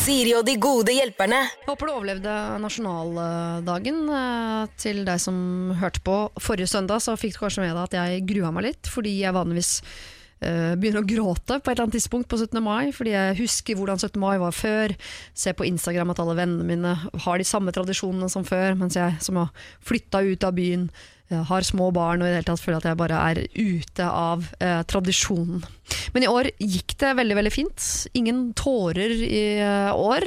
Siri og de gode hjelperne. Håper du overlevde nasjonaldagen. Eh, Til deg som hørte på forrige søndag, så fikk du kanskje med deg at jeg grua meg litt, fordi jeg vanligvis eh, begynner å gråte på et eller annet tidspunkt på 17. mai, fordi jeg husker hvordan 17. mai var før. Ser på Instagram at alle vennene mine har de samme tradisjonene som før, mens jeg som har flytta ut av byen, har små barn og i det hele tatt føler at jeg bare er ute av eh, tradisjonen. Men i år gikk det veldig veldig fint. Ingen tårer i eh, år.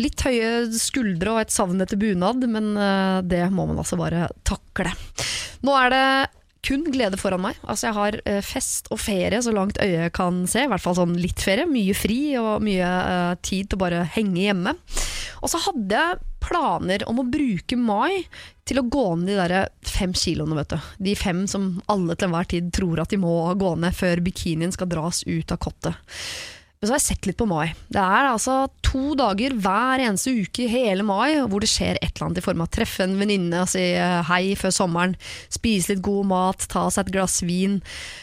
Litt høye skuldre og et savn etter bunad, men eh, det må man altså bare takle. Nå er det kun glede foran meg. Altså Jeg har eh, fest og ferie så langt øyet kan se. I hvert fall sånn litt ferie. Mye fri og mye eh, tid til å bare henge hjemme. Og så hadde jeg planer om å bruke mai til å gå ned de der fem kiloene, vet du. De fem som alle til enhver tid tror at de må gå ned før bikinien skal dras ut av kottet. Men så har jeg sett litt på mai. Det er altså to dager hver eneste uke i hele mai hvor det skjer et eller annet i form av treffe en venninne og si eh, hei før sommeren, spise litt god mat, ta seg et glass vin,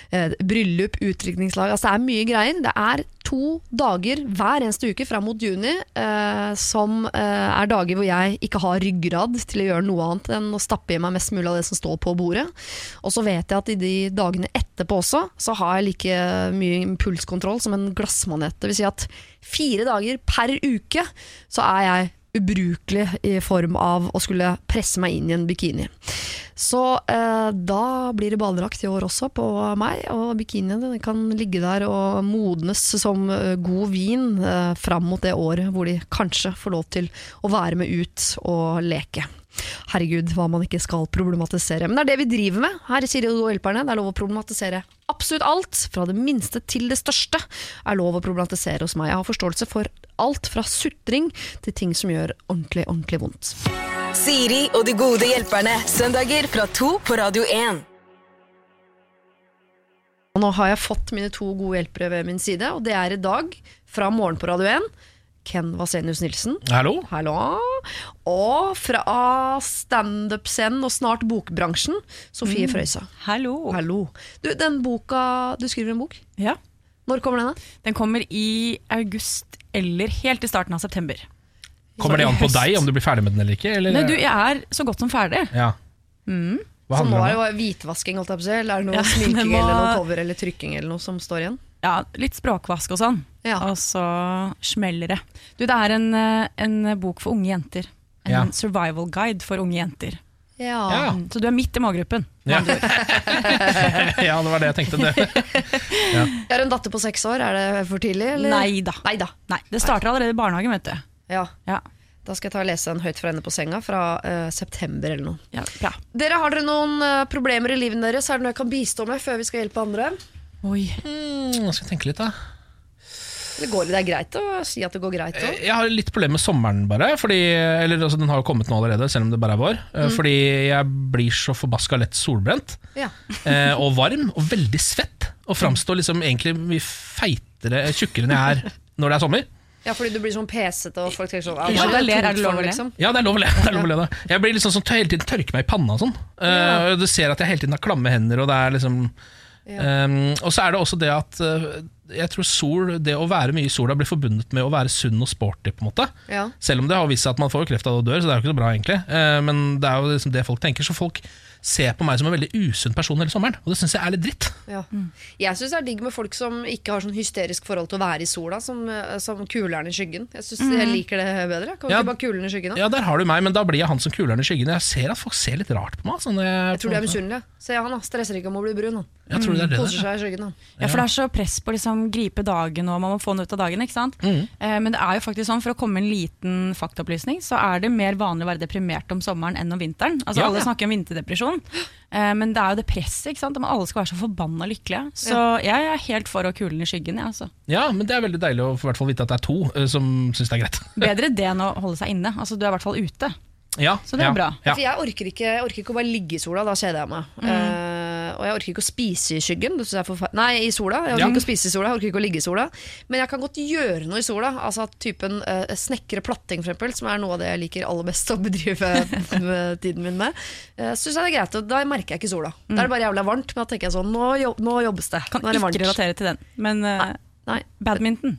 bryllup, utdrikningslag. Altså det er mye greier. Det er to dager hver eneste uke fram mot juni eh, som eh, er dager hvor jeg ikke har ryggrad til å gjøre noe annet enn å stappe i meg mest mulig av det som står på bordet. Og så vet jeg at i de dagene etterpå også, så har jeg like mye impulskontroll som en glassmanet. Det vil si at fire dager per uke så er jeg ubrukelig i form av å skulle presse meg inn i en bikini. Så eh, da blir det badedrakt i år også på meg, og bikinien kan ligge der og modnes som eh, god vin eh, fram mot det året hvor de kanskje får lov til å være med ut og leke. Herregud, hva man ikke skal problematisere. Men det er det vi driver med her i Siri og hjelperne. Det er lov å problematisere absolutt alt, fra det minste til det største, er lov å problematisere hos meg. Jeg har forståelse for alt fra sutring til ting som gjør ordentlig, ordentlig vondt. Siri og de gode hjelperne. Søndager fra to på Radio 1. Og nå har jeg fått mine to gode hjelpere ved min side, og det er i dag, fra Morgen på Radio 1, Ken Vasenius Nilsen. Hallo? Hallo. Og fra standup-scenen og snart bokbransjen, Sofie Frøysa. Hallo. Hallo. Du, den boka Du skriver en bok. Ja. Når kommer den? da? Den kommer i august eller helt i starten av september. Kommer det an på deg om du blir ferdig med den eller ikke? Eller? Nei, du, jeg er så godt som ferdig. ja. Mm. Hva Så nå er det det jo hvitvasking, holdt jeg på å si. Eller er det noe Ja, sminking må- eller noe cover eller trykking eller noe som står igjen? Ja, litt språkvask og sånn. Ja. Og så smeller det. Du, det er en, eh, en bok for unge jenter. En Ja. survival guide for unge jenter. Ja. Ja. Mm, Så du er midt i målgruppen. Ja. ja, det var det jeg tenkte. Det. Jeg har en datter på seks år, er det for tidlig? Eller? Nei da. Nei da. Nei, det starter allerede i barnehagen, vet du. Ja. Ja, Da skal jeg ta og lese den høyt fra henne på senga fra uh, september eller noe. ja bra. Dere, Har dere noen uh, problemer i livet deres? Er det noe jeg kan bistå med før vi skal hjelpe andre? Oi. Mm, jeg skal tenke litt, da. Det, går det, er greit å si at det går greit òg? Jeg har litt problemer med sommeren, bare. Fordi, eller altså, Den har jo kommet nå allerede, selv om det bare er vår. Mm. Fordi jeg blir så forbaska lett solbrent. Ja. eh, og varm og veldig svett. Og framstår liksom egentlig mye feitere, tjukkere enn jeg er når det er sommer. ja, fordi du blir sånn pesete, og folk tenker sånn Ja, det er, ler, er det lov å le? liksom. Ja, det er lov å le. Det er lov å le da. Jeg blir liksom sånn, tør- hele tiden tørker meg i panna og sånn. Ja. og du ser at jeg hele tiden har klamme hender, og det er liksom Um, Og så er det også det at uh, jeg tror sol, det å være mye i sola blir forbundet med å være sunn og sporty. på en måte Ja. Selv om det har vist seg at man får kreft av det og dør, så det er jo ikke så bra egentlig. uh, men det er jo liksom det folk tenker. Så folk ser på meg som en veldig usunn person hele sommeren, og det syns jeg er litt dritt. Ja. Jeg syns det er digg med folk som ikke har sånn hysterisk forhold til å være i sola, som, eh, som kuleren i skyggen. Jeg synes jeg liker det bedre. Kan vi Ja. ikke bare kulen i skyggen? da? Ja, der har du meg, men da blir jeg han som kuleren i skyggen. Jeg ser at folk ser litt rart på meg. Sånn, Jeg tror de er misunnelige. Se han da, stresser ikke om å bli brun. Han. Jeg tror det er det Koser seg i skyggen. da. Ja, for det er så press på å liksom gripe dagen, og man må få den ut av dagen. ikke sant? Eh, men det er jo faktisk sånn, for å komme med en liten faktaopplysning, så er det mer vanlig å være deprimert om sommeren enn om vinteren. Altså Ja. Alle snakker om vinterdepresjon, eh, men det er jo det presset. ikke sant? Om alle skal være så forbanna lykkelige. Så jeg er helt for å kulen i skyggen. jeg, altså. Ja, men det er veldig deilig å i hvert fall vite at det er to uh, som syns det er greit. Bedre det enn å holde seg inne. Altså Du er i hvert fall ute. Ja, Så det er ja, bra. Ja. For jeg orker, ikke, orker ikke å bare ligge i sola, da kjeder jeg meg. Eh, og jeg orker ikke å spise i skyggen. Nei, i sola. Jeg orker Ja. ikke å spise i sola, jeg orker ikke å ligge i sola. Men jeg kan godt gjøre noe i sola. Altså typen uh, snekre platting, for eksempel, som er noe av det jeg liker aller best å bedrive tiden min med. Uh, Syns jeg det er greit. Og da merker jeg ikke sola. Da er det bare jævla varmt. Men da tenker jeg sånn, nå, jobb, nå jobbes det. Kan det ikke relatere til den. Men eh, Nei. badminton.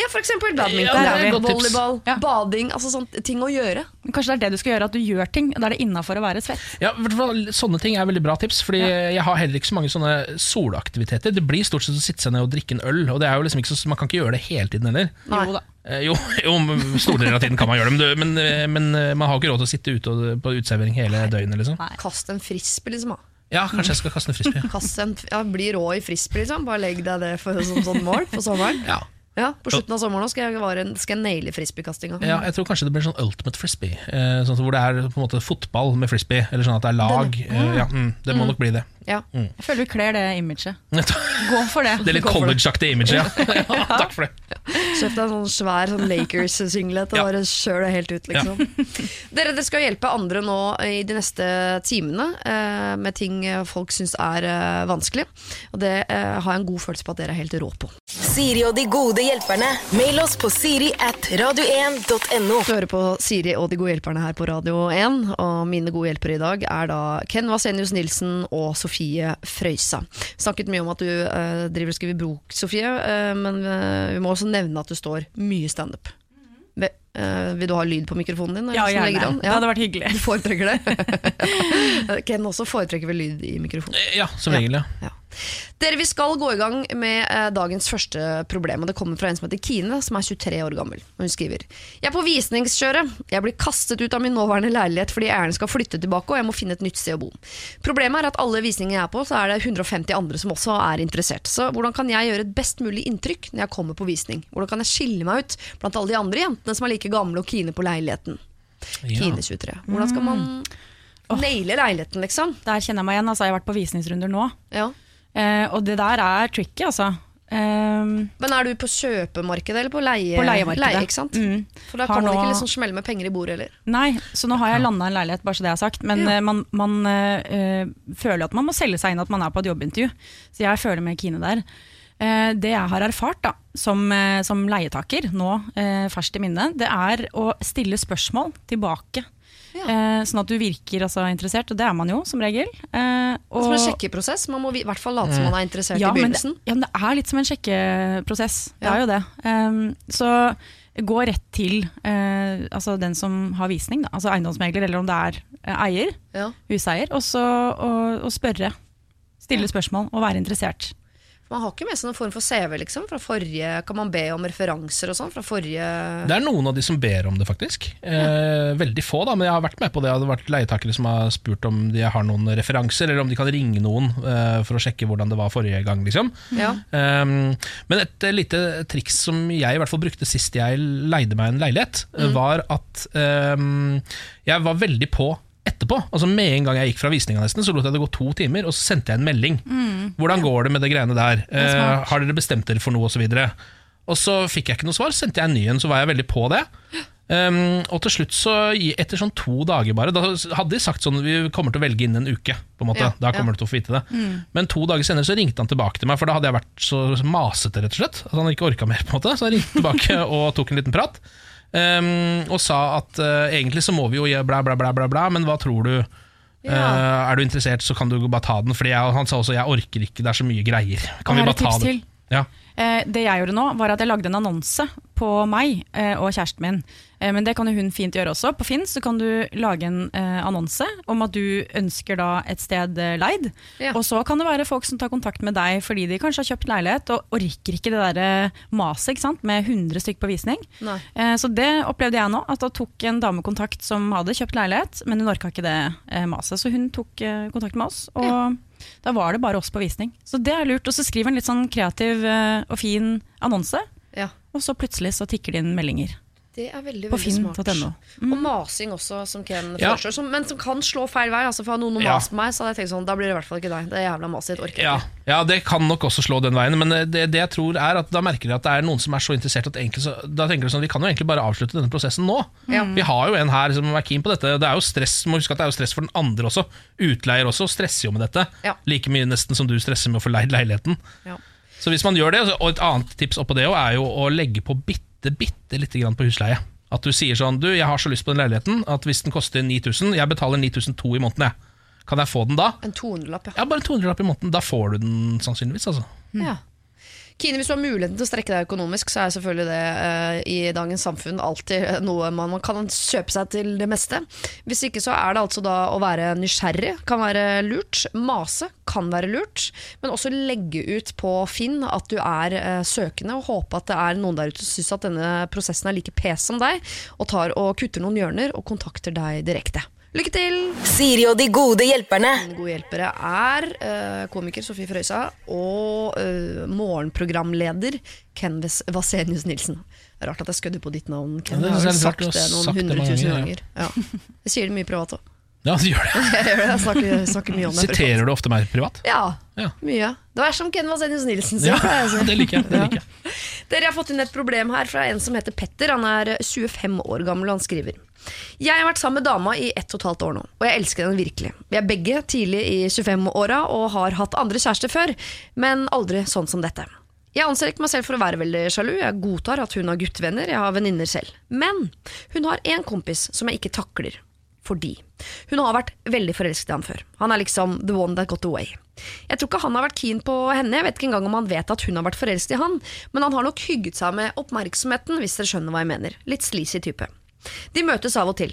Ja, for eksempel badminton, Ja, det er et godt tips. volleyball, Ja. bading. Altså sånt, ting å gjøre. Kanskje det er det du skal gjøre, at du gjør ting. Da er det innafor å være svett. Ja, i hvert fall Sånne ting er veldig bra tips, Fordi jeg har heller ikke så mange sånne solaktiviteter. Det blir stort sett å sitte seg ned og drikke en øl, og det er jo liksom ikke så, man kan ikke gjøre det hele tiden heller. Nei. Jo da. Eh, jo, jo, store deler av tiden kan man gjøre det, men, du- men, eh, men eh, man har jo ikke råd til å sitte ute og- på uteservering hele døgnet. liksom Nei. Kast en frisbee, liksom. da. Ja, kanskje jeg skal kaste en frisbee. Kast en, ja, Bli rå i frisbee, liksom. Bare legg deg det for, som sånn mål for sommeren. Ja. Ja, På slutten av sommeren nå skal jeg, være en, skal jeg naile frisbeekastinga. Ja, jeg tror kanskje det blir sånn ultimate frisbee. Eh, sånn hvor det er på en måte fotball med frisbee. Eller sånn at det er lag. Eh, ja, mm, det må nok bli det. Ja. Jeg føler vi kler det imaget. Gå for det. er litt Gå for det. college-aktig image, ja. ja. Takk for det. Kjøp deg en sånn svær sånn Lakers-singlet og Ja. bare kjør det helt ut, liksom. Dere, dere skal hjelpe andre nå i de neste timene eh, med ting folk syns er eh, vanskelig. Og det eh, har jeg en god følelse på at dere er helt rå på. Siri og de gode hjelperne. Mail oss på siri at radio1.no. Hører på Siri og de gode hjelperne her på Radio 1. Og mine gode hjelpere i dag er da Ken Vasenius Nilsen og Sofie Frøysa. Snakket mye om at du eh, driver og skriver bok, Sofie, eh, men eh, vi må også nevne at du står mye standup. Ve- eh, vil du ha lyd på mikrofonen din? Ja, gjerne. an? Det hadde vært hyggelig. Du foretrekker det? Ken også foretrekker vel lyd i mikrofonen. Ja, som regel, ja. Ja. Dere, Vi skal gå i gang med eh, dagens første problem. og Det kommer fra en som heter Kine, som er 23 år gammel. Og Hun skriver Jeg er på visningskjøret. Jeg blir kastet ut av min nåværende leilighet fordi eieren skal flytte tilbake, og jeg må finne et nytt sted å bo. Problemet er at alle visninger jeg er på, så er det 150 andre som også er interessert. Så hvordan kan jeg gjøre et best mulig inntrykk når jeg kommer på visning? Hvordan kan jeg skille meg ut blant alle de andre jentene som er like gamle og kine på leiligheten? ja. Kine 23. Hvordan skal man naile leiligheten, liksom? Der kjenner jeg meg igjen. Altså, jeg har vært på visningsrunder nå. Ja. Eh, og det der er tricky, altså. Um, Men er du på kjøpemarkedet eller på leie? på leiemarkedet. Leie, ikke sant? Mm. For da kan man nå- ikke liksom smelle med penger i bordet heller. Nei, så nå har jeg landa en leilighet, bare så det er sagt. Men Ja. eh, man, man eh, eh, føler at man må selge seg inn at man er på et jobbintervju. Så jeg føler med Kine der. Eh, det jeg har erfart da, som, som leietaker, nå eh, ferskt i minne, det er å stille spørsmål tilbake. Ja. Eh, sånn at du virker altså, interessert, og det er man jo som regel. Eh, og, Som en sjekkeprosess. Man må i hvert fall late som man er interessert ja, i men det, ja, men det er litt som en sjekkeprosess. Det Ja. er jo det. Um, så gå rett til eh, altså den som har visning, da. altså eiendomsmegler, eller om det er eh, eier, Ja. huseier, og så og, og spørre. Stille spørsmål og være interessert. Man har ikke med seg noen form for CV, liksom. Fra forrige, kan man be om referanser og sånn? Fra forrige Det er noen av de som ber om det, faktisk. Eh, veldig få, da, men jeg har vært med på det. Det har vært leietakere som har spurt om de har noen referanser, eller om de kan ringe noen eh, for å sjekke hvordan det var forrige gang. Liksom. Ja. Eh, men et eh, lite triks som jeg i hvert fall brukte sist jeg leide meg en leilighet, mm. var at um, jeg var veldig på etterpå. Altså Med en gang jeg gikk fra visninga, nesten, så lot jeg det gå to timer, og så sendte jeg en melding. Hvordan går det med det greiene der? er Eh, har dere bestemt dere for noe, Og så, videre. Og så fikk jeg ikke noe svar, sendte jeg en ny en, så var jeg veldig på det. Um, og til slutt, så etter sånn to dager bare Da hadde de sagt sånn Vi kommer til å velge innen en uke. På en måte Ja, Da kommer du til å få vite det. Men to dager senere så ringte han tilbake til meg, for da hadde jeg vært så masete, rett og slett. At han ikke orka mer. på en måte Så han ringte tilbake og tok en liten prat. Um, og sa at uh, egentlig så må vi jo gjøre bla, bla, bla, bla, bla, men hva tror du? Ja. Uh, er du interessert, så kan du bare ta den. Fordi jeg, han sa også jeg orker ikke, det er så mye greier. Kan vi bare ta det? til. Ja. Eh, det jeg gjorde nå, var at jeg lagde en annonse på meg eh, og kjæresten min. Eh, men det kan jo hun fint gjøre også. På Finn så kan du lage en annonse om at du ønsker da et sted leid. Ja. Og så kan det være folk som tar kontakt med deg fordi de kanskje har kjøpt leilighet og orker ikke det der maset med 100 stykk på visning. Nei. Eh, så det opplevde jeg nå, at da tok en dame kontakt som hadde kjøpt leilighet, men hun orka ikke det maset. Så hun tok kontakt med oss, og da var det bare oss på visning. Så det er lurt. Og så skriver en litt sånn kreativ eh, og fin annonse, Ja. og så plutselig så tikker det inn meldinger. Det er veldig, På veldig smart. finn.no. Og masing også, som Ken Ja. foreslår. Som, men som kan slå feil vei. Altså, for Har noen Ja. mast på meg, så hadde jeg tenkt sånn Da blir det i hvert fall ikke deg. Det er jævla maset orker Ja, ikke. ja, det kan nok også slå den veien, men det, det jeg tror er at da merker de at det er noen som er så interessert at enkelt, så, da tenker de sånn, vi kan jo egentlig bare avslutte denne prosessen nå. Mm. Vi har jo en her som er keen på dette. Det er jo stress, må huske at det er jo stress for den andre også. Utleier også stresser jo med dette. Ja. Like mye nesten som du stresser med å få leid leiligheten. Ja. Så hvis man gjør det, og et annet tips oppå det også, er jo å legge på bitte, bitte lite grann på husleie. At du sier sånn, du, jeg har så lyst på den leiligheten, at hvis den koster 9000, jeg betaler 9002 i måneden, jeg. Kan jeg få den da? En 200-lapp, ja. Ja, bare 200 lapp i måneden. Da får du den sannsynligvis, altså. ja. Kine, hvis du har muligheten til å strekke deg økonomisk, så er selvfølgelig det uh, i dagens samfunn alltid noe man, man kan kjøpe seg til det meste. Hvis ikke så er det altså da å være nysgjerrig kan være lurt. Mase kan være lurt. Men også legge ut på Finn at du er uh, søkende, og håpe at det er noen der ute som syns at denne prosessen er like pes som deg, og tar og kutter noen hjørner og kontakter deg direkte. Lykke til! Siri og de gode hjelperne. De gode hjelpere er uh, komiker Sofie Frøysa og uh, morgenprogramleder Ken Vasenius Nilsen. Rart at jeg skødder på ditt navn, Ken. Ja, jeg har rart, sagt det noen hundre tusen ganger. Ja. Jeg sier det mye privat òg. Ja, du gjør det. Jeg gjør det, jeg snakker, snakker mye om det. Siterer du ofte meg privat? Ja, Ja. mye. Det er som Ken Vasenius Nilsen. Ja, det liker jeg. Det liker jeg. Dere har fått inn et problem her fra en som heter Petter. Han er 25 år gammel og han skriver. Jeg har vært sammen med dama i ett og et halvt år nå, og jeg elsker henne virkelig. Vi er begge tidlig i 25-åra og har hatt andre kjærester før, men aldri sånn som dette. Jeg anser ikke meg selv for å være veldig sjalu, jeg godtar at hun har guttevenner, jeg har venninner selv. Men hun har en kompis som jeg ikke takler. Fordi hun har vært veldig forelsket i han før. Han er liksom the one that got away. Jeg tror ikke han har vært keen på henne, jeg vet ikke engang om han vet at hun har vært forelsket i han, men han har nok hygget seg med oppmerksomheten, hvis dere skjønner hva jeg mener. Litt sleazy type. De møtes av og til.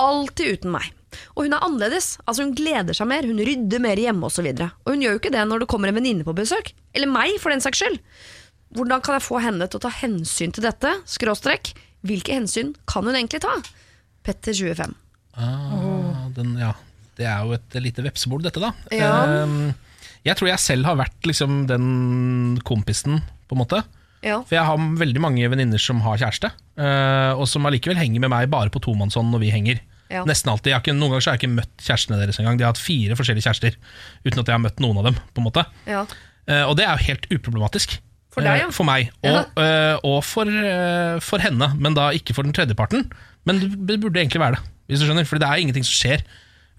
Alltid uten meg. Og hun er annerledes. Altså Hun gleder seg mer, hun rydder mer hjemme osv. Og, så og hun gjør jo ikke det når det kommer en venninne på besøk. Eller meg, for den saks skyld. Hvordan kan jeg få henne til å ta hensyn til dette? Skråstrekk. Hvilke hensyn kan hun egentlig ta? Petter 25. Ah, den, ja. Det er jo et lite vepsebol, dette, da. Ja. Ehm, jeg tror jeg selv har vært liksom den kompisen, på en måte. Ja. For jeg har veldig mange venninner som har kjæreste, eh, og som allikevel henger med meg bare på tomannshånd når vi henger. Ja. Nesten alltid. Jeg har ikke, noen ganger har jeg ikke møtt kjærestene deres engang. De har hatt fire forskjellige kjærester uten at jeg har møtt noen av dem. på en måte ja. Eh, Og det er jo helt uproblematisk. For deg, ja. Eh, For meg, og, eh, og for, for henne, men da ikke for den tredjeparten. Men det burde egentlig være det, hvis du skjønner. For det er ingenting som skjer.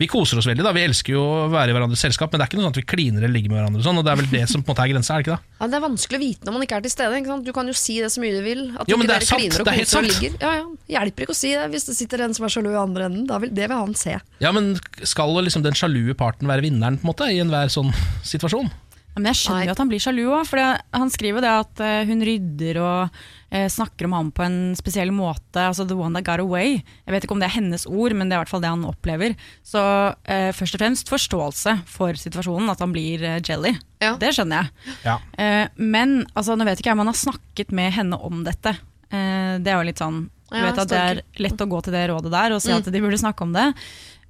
Vi koser oss veldig, da. Vi elsker jo å være i hverandres selskap, men det er ikke noe sånn at vi kliner eller ligger med hverandre. Og sånn, og det er vel det som på en måte er grensa, er det ikke det? Ja, det er vanskelig å vite når man ikke er til stede. Ikke sant? Du kan jo si det så mye du vil. At Jo, men det er sant, det er helt sant. Ja, ja. Hjelper ikke å si det hvis det sitter en som er sjalu i andre enden. Da vil, det vil han se. Ja, men skal liksom den sjalue parten være vinneren på en måte i enhver sånn situasjon? Ja, Men jeg skjønner jo at han blir sjalu òg, for han skriver det at eh, hun rydder og eh, snakker om ham på en spesiell måte. Altså 'the one that got away'. Jeg vet ikke om det er hennes ord, men det er i hvert fall det han opplever. Så eh, først og fremst forståelse for situasjonen, at han blir eh, jelly. Ja. Det skjønner jeg. Ja. Eh, men altså, nå vet ikke jeg om han har snakket med henne om dette. Eh, det er jo litt sånn Du Ja, vet at det er lett å gå til det rådet der og si at de burde snakke om det.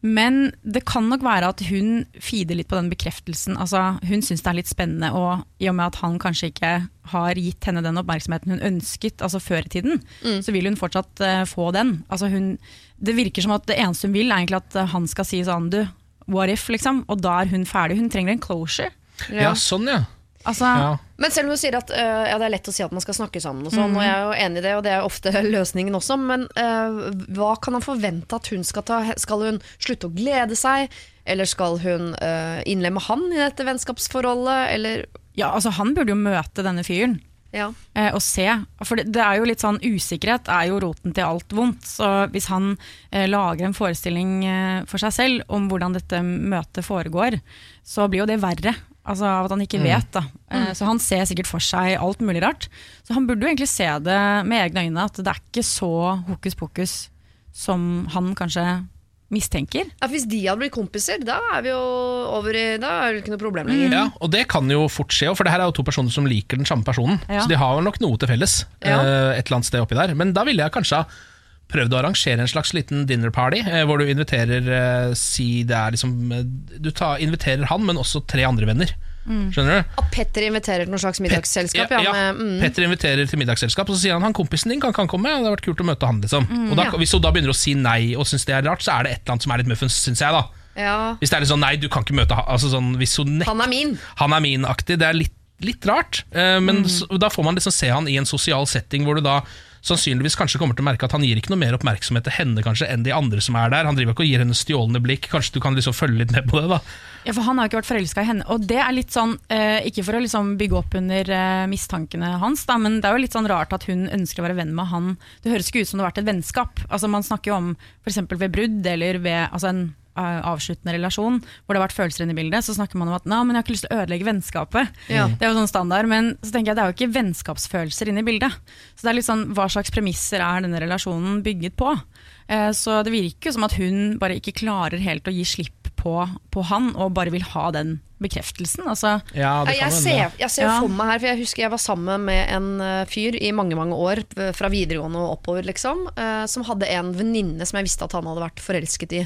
Men det kan nok være at hun feeder litt på den bekreftelsen. Altså, hun syns det er litt spennende, og i og med at han kanskje ikke har gitt henne den oppmerksomheten hun ønsket altså før i tiden, så vil hun fortsatt uh, få den. Altså, hun, det virker som at det eneste hun vil, er egentlig at han skal si sånn du, what if, liksom. Og da er hun ferdig. Hun trenger en closure. Ja, sånn, ja. Altså, ja. Men selv om du sier at uh, ja, det er lett å si at man skal snakke sammen, og sånn, og jeg er jo enig i det, og det er ofte løsningen også, men uh, hva kan han forvente at hun skal ta? Skal hun slutte å glede seg? Eller skal hun uh, innlemme han i dette vennskapsforholdet? Eller ja, altså, han burde jo møte denne fyren. ja. eh, og se. For det, det er jo litt sånn Usikkerhet er jo roten til alt vondt. Så hvis han eh, lager en forestilling eh, for seg selv om hvordan dette møtet foregår, så blir jo det verre. Altså Av at han ikke vet. da Mm. Så Han ser sikkert for seg alt mulig rart. Så han burde jo egentlig se det med egne øyne, at det er ikke så hokus pokus som han kanskje mistenker. Ja, Hvis de hadde blitt kompiser, da er vi jo over i Da er det ikke noe problem lenger. Ja, og det kan jo fort skje, for det her er jo to personer som liker den samme personen. Ja. Så de har nok noe til felles Ja. eh, et eller annet sted oppi der. Men da ville jeg kanskje ha prøvd å arrangere en slags liten dinner party, eh, hvor du inviterer eh, Si det er liksom eh, Du tar, inviterer han, men også tre andre venner. Skjønner du? At Petter inviterer til noe slags middagsselskap. Ja, ja, med, mm. Petter inviterer til middagsselskap, og så sier han han kompisen din kan kan komme. Det hadde vært kult å møte han liksom Og da, Ja. Hvis hun da begynner å si nei og syns det er rart, så er det et eller annet som er litt muffens, syns jeg. da ja. Hvis det er litt sånn nei, du kan ikke møte altså sånn, Hvis hun Han er min. han er min-aktig. Det er litt, litt rart, Uh, men så, da får man liksom se han i en sosial setting hvor du da sannsynligvis kanskje kommer til å merke at han gir ikke noe mer oppmerksomhet til henne kanskje enn de andre som er der. Han driver ikke og gir henne stjålne blikk. Kanskje du kan liksom følge litt med på det. da Ja, for Han har jo ikke vært forelska i henne. Og det er litt sånn, eh, Ikke for å liksom bygge opp under eh, mistankene hans, da, men det er jo litt sånn rart at hun ønsker å være venn med han. Det høres ikke ut som det har vært et vennskap. Altså Man snakker jo om f.eks. ved brudd eller ved altså en avsluttende relasjon, hvor det har vært følelser inne i bildet, så snakker man om at Nei, men jeg har ikke lyst til å ødelegge vennskapet. Ja. Det er jo sånn standard, men så tenker jeg det er jo ikke vennskapsfølelser inne i bildet. Så det er litt sånn, Hva slags premisser er denne relasjonen bygget på? Eh, så det virker jo som at hun bare ikke klarer helt å gi slipp på, på han, og bare vil ha den bekreftelsen. Altså, Ja, det kan Jeg ser, jeg ser Ja. for meg her, for jeg husker jeg var sammen med en eh, fyr i mange mange år, eh, fra videregående og oppover, liksom, eh, som hadde en venninne som jeg visste at han hadde vært forelsket i.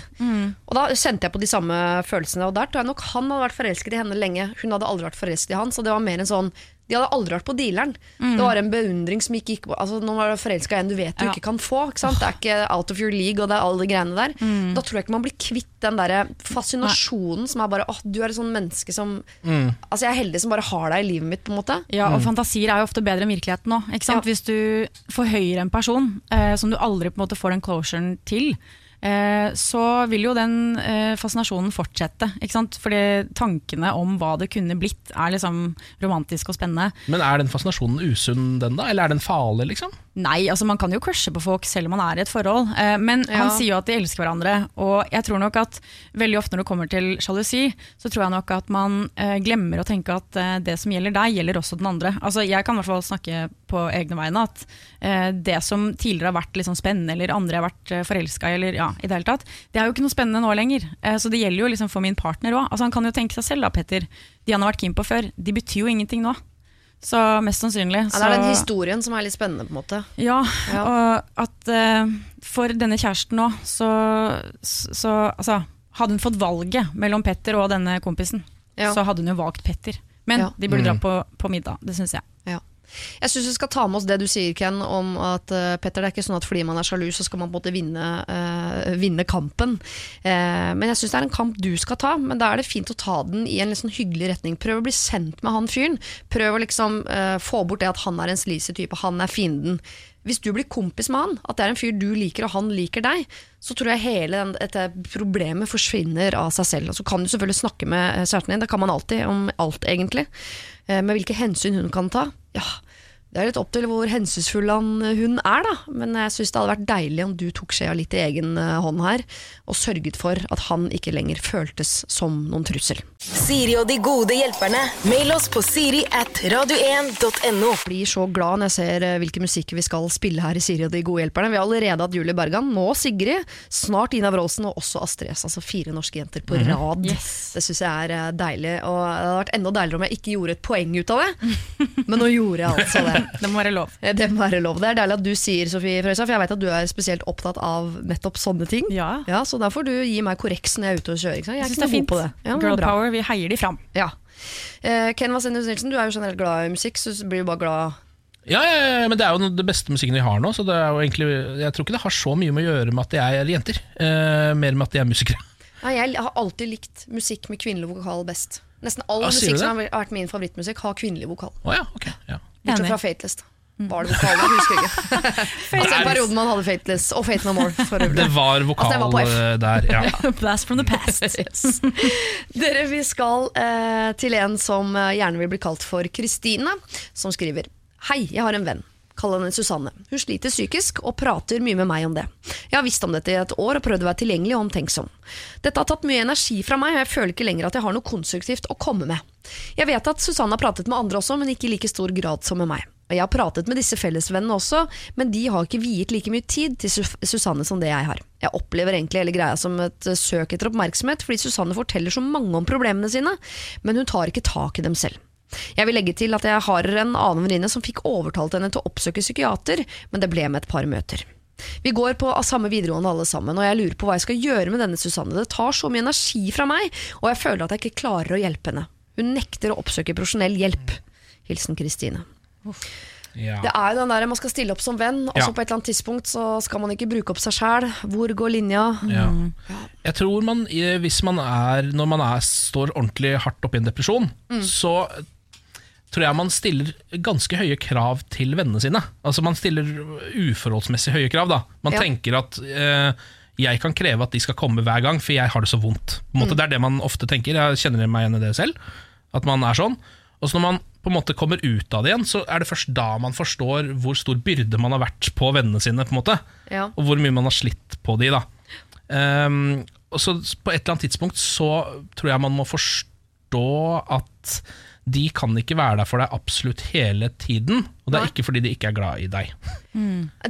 Og da kjente jeg på de samme følelsene, og der tror jeg nok han hadde vært forelsket i henne lenge. Hun hadde aldri vært forelsket i han, så det var mer en sånn de hadde aldri vært på dealeren. Det var en beundring som ikke gikk på altså, Nå var du forelska i en du vet du Ja. ikke kan få. Ikke sant? Det er ikke out of your league og det er alle de greiene der. Da tror jeg ikke man blir kvitt den der fascinasjonen som er bare åh, du er et sånn menneske som Altså Jeg er heldig som bare har deg i livet mitt, på en måte. Ja, og fantasier er jo ofte bedre enn virkeligheten òg, Ikke sant? Ja. Hvis du forhøyer en person eh, som du aldri på en måte får den closuren til, så vil jo den eh, fascinasjonen fortsette. Ikke sant? Fordi tankene om hva det kunne blitt, er liksom romantisk og spennende. Men er den fascinasjonen usunn, den da? Eller er den farlig, liksom? Nei, altså man kan jo crushe på folk selv om man er i et forhold. Eh, men Ja. han sier jo at de elsker hverandre. Og jeg tror nok at veldig ofte når det kommer til sjalusi, så tror jeg nok at man eh, glemmer å tenke at eh, det som gjelder deg, gjelder også den andre. Altså Jeg kan i hvert fall snakke på egne vegne at eh, det som tidligere har vært liksom spennende, eller andre har vært forelska i, eller ja, i det hele tatt, det er jo ikke noe spennende nå lenger. Så det gjelder jo liksom for min partner òg. Altså han kan jo tenke seg selv da, Petter. De han har vært keen på før, de betyr jo ingenting nå. Så mest sannsynlig. Ja, det er den historien som er litt spennende, på en måte. ja, Ja. og at uh, for denne kjæresten nå, så, så altså, hadde hun fått valget mellom Petter og denne kompisen, Ja. så hadde hun jo valgt Petter. Men Ja. de burde Mm. dra på, på middag, det syns jeg. Ja. Jeg syns vi skal ta med oss det du sier, Ken, om at uh, Petter, det er ikke sånn at fordi man er sjalu, så skal man på en måte vinne, eh, vinne kampen. Eh, men jeg syns det er en kamp du skal ta, men da er det fint å ta den i en sånn hyggelig retning. Prøv å bli sendt med han fyren. Prøv å liksom eh, få bort det at han er en sleazy type, han er fienden. Hvis du blir kompis med han, at det er en fyr du liker og han liker deg, så tror jeg hele dette problemet forsvinner av seg selv. Og så kan du selvfølgelig snakke med eh, kjæresten din, det kan man alltid, om alt egentlig. Med hvilke hensyn hun kan ta. Ja, det er litt opp til hvor hensynsfull han, hun er, da. Men jeg syns det hadde vært deilig om du tok skjea litt i egen eh, hånd her, og sørget for at han ikke lenger føltes som noen trussel. Siri og de gode hjelperne. Mail oss på siri at radio1.no. Jeg blir så glad når jeg ser eh, hvilken musikk vi skal spille her i Siri og de gode hjelperne. Vi har allerede hatt Julie Bergan, nå Sigrid, snart Ina Wroldsen og også Astrid S. Altså fire norske jenter på rad. Yes. Det syns jeg er eh, deilig. Og det hadde vært enda deiligere om jeg ikke gjorde et poeng ut av det, men nå gjorde jeg altså det. Det må være lov. Eh, Det må være lov. Det er deilig at du sier, Sofie Frøysa, for jeg vet at du er spesielt opptatt av nettopp sånne ting. Ja. Ja, Så da får du gi meg korreks når jeg er ute og kjører. Jeg er ikke noe god fint. på det. Ja, Girl bra. Power, vi heier de fram. Ja. Eh, Ken Vasenius Nilsen, du er jo generelt glad i musikk, så blir du bare glad Ja, ja, ja, men det er jo det beste musikken vi har nå, så det er jo egentlig Jeg tror ikke det har så mye med å gjøre med at de er jenter, eh, mer med at de er musikere. ja, Jeg har alltid likt musikk med kvinnelig vokal best. Nesten all Ah, musikk som har vært min favorittmusikk, har kvinnelig vokal. Oh, ja, ok. Ja. Bortsett fra Fateless. Da. Var det vokal? Jeg husker ikke. altså, den perioden man hadde Fateless, og Fate No More. For. Det var vokal altså, var eh, der, ja. Blast from the past. Yes. Dere, vi skal eh, til en som eh, gjerne vil bli kalt for Kristine, som skriver Hei, jeg har en venn. Kall henne Susanne. Hun sliter psykisk og prater mye med meg om det. Jeg har visst om dette i et år og prøvd å være tilgjengelig og omtenksom. Dette har tatt mye energi fra meg, og jeg føler ikke lenger at jeg har noe konstruktivt å komme med. Jeg vet at Susanne har pratet med andre også, men ikke i like stor grad som med meg. Jeg har pratet med disse fellesvennene også, men de har ikke viet like mye tid til Susanne som det jeg har. Jeg opplever egentlig hele greia som et eh, søk etter oppmerksomhet, fordi Susanne forteller så mange om problemene sine, men hun tar ikke tak i dem selv. Jeg vil legge til at jeg har en annen venninne som fikk overtalt henne til å oppsøke psykiater, men det ble med et par møter. Vi går på samme videregående alle sammen, og jeg lurer på hva jeg skal gjøre med denne Susanne. Det tar så mye energi fra meg, og jeg føler at jeg ikke klarer å hjelpe henne. Hun nekter å oppsøke profesjonell hjelp. Hilsen Kristine. Ja. Det er jo den der man skal stille opp som venn, og så Ja. på et eller annet tidspunkt så skal man ikke bruke opp seg sjæl. Hvor går linja? Ja. Jeg tror man, hvis man er, når man er, står ordentlig hardt oppe i en depresjon, så tror jeg man stiller ganske høye krav til vennene sine. Altså Man stiller uforholdsmessig høye krav. da Man Ja. tenker at eh, jeg kan kreve at de skal komme hver gang, for jeg har det så vondt. På en måte, Det er det man ofte tenker. Jeg kjenner meg igjen i det selv. At man er sånn Og så når man på en måte kommer ut av det igjen, så er det først da man forstår hvor stor byrde man har vært på vennene sine. på en måte Ja. og hvor mye man har slitt på de. da Um, og så på et eller annet tidspunkt så tror jeg man må forstå at de kan ikke være der for deg absolutt hele tiden. Og det er ikke fordi de ikke er glad i deg.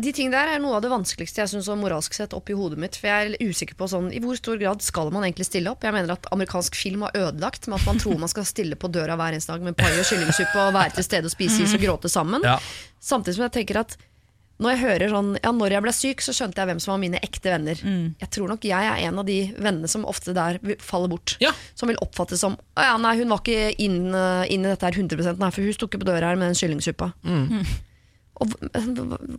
De ting der er noe av det vanskeligste jeg synes moralsk sett oppi hodet mitt. For jeg er usikker på sånn, i hvor stor grad skal man egentlig stille opp. Jeg mener at amerikansk film har ødelagt med at man tror man skal stille på døra hver eneste dag med pai og kyllingsuppe og være til stede og spise is og gråte sammen. Ja. Samtidig som jeg tenker at når jeg hører sånn Ja, når jeg ble syk, så skjønte jeg hvem som var mine ekte venner. Jeg tror nok jeg er en av de vennene som ofte der faller bort. Ja. Som vil oppfattes som Å ja, nei, hun var ikke inn, eh, inn i dette her 100 nei, for hun sto ikke på døra her med den kyllingsuppa. Og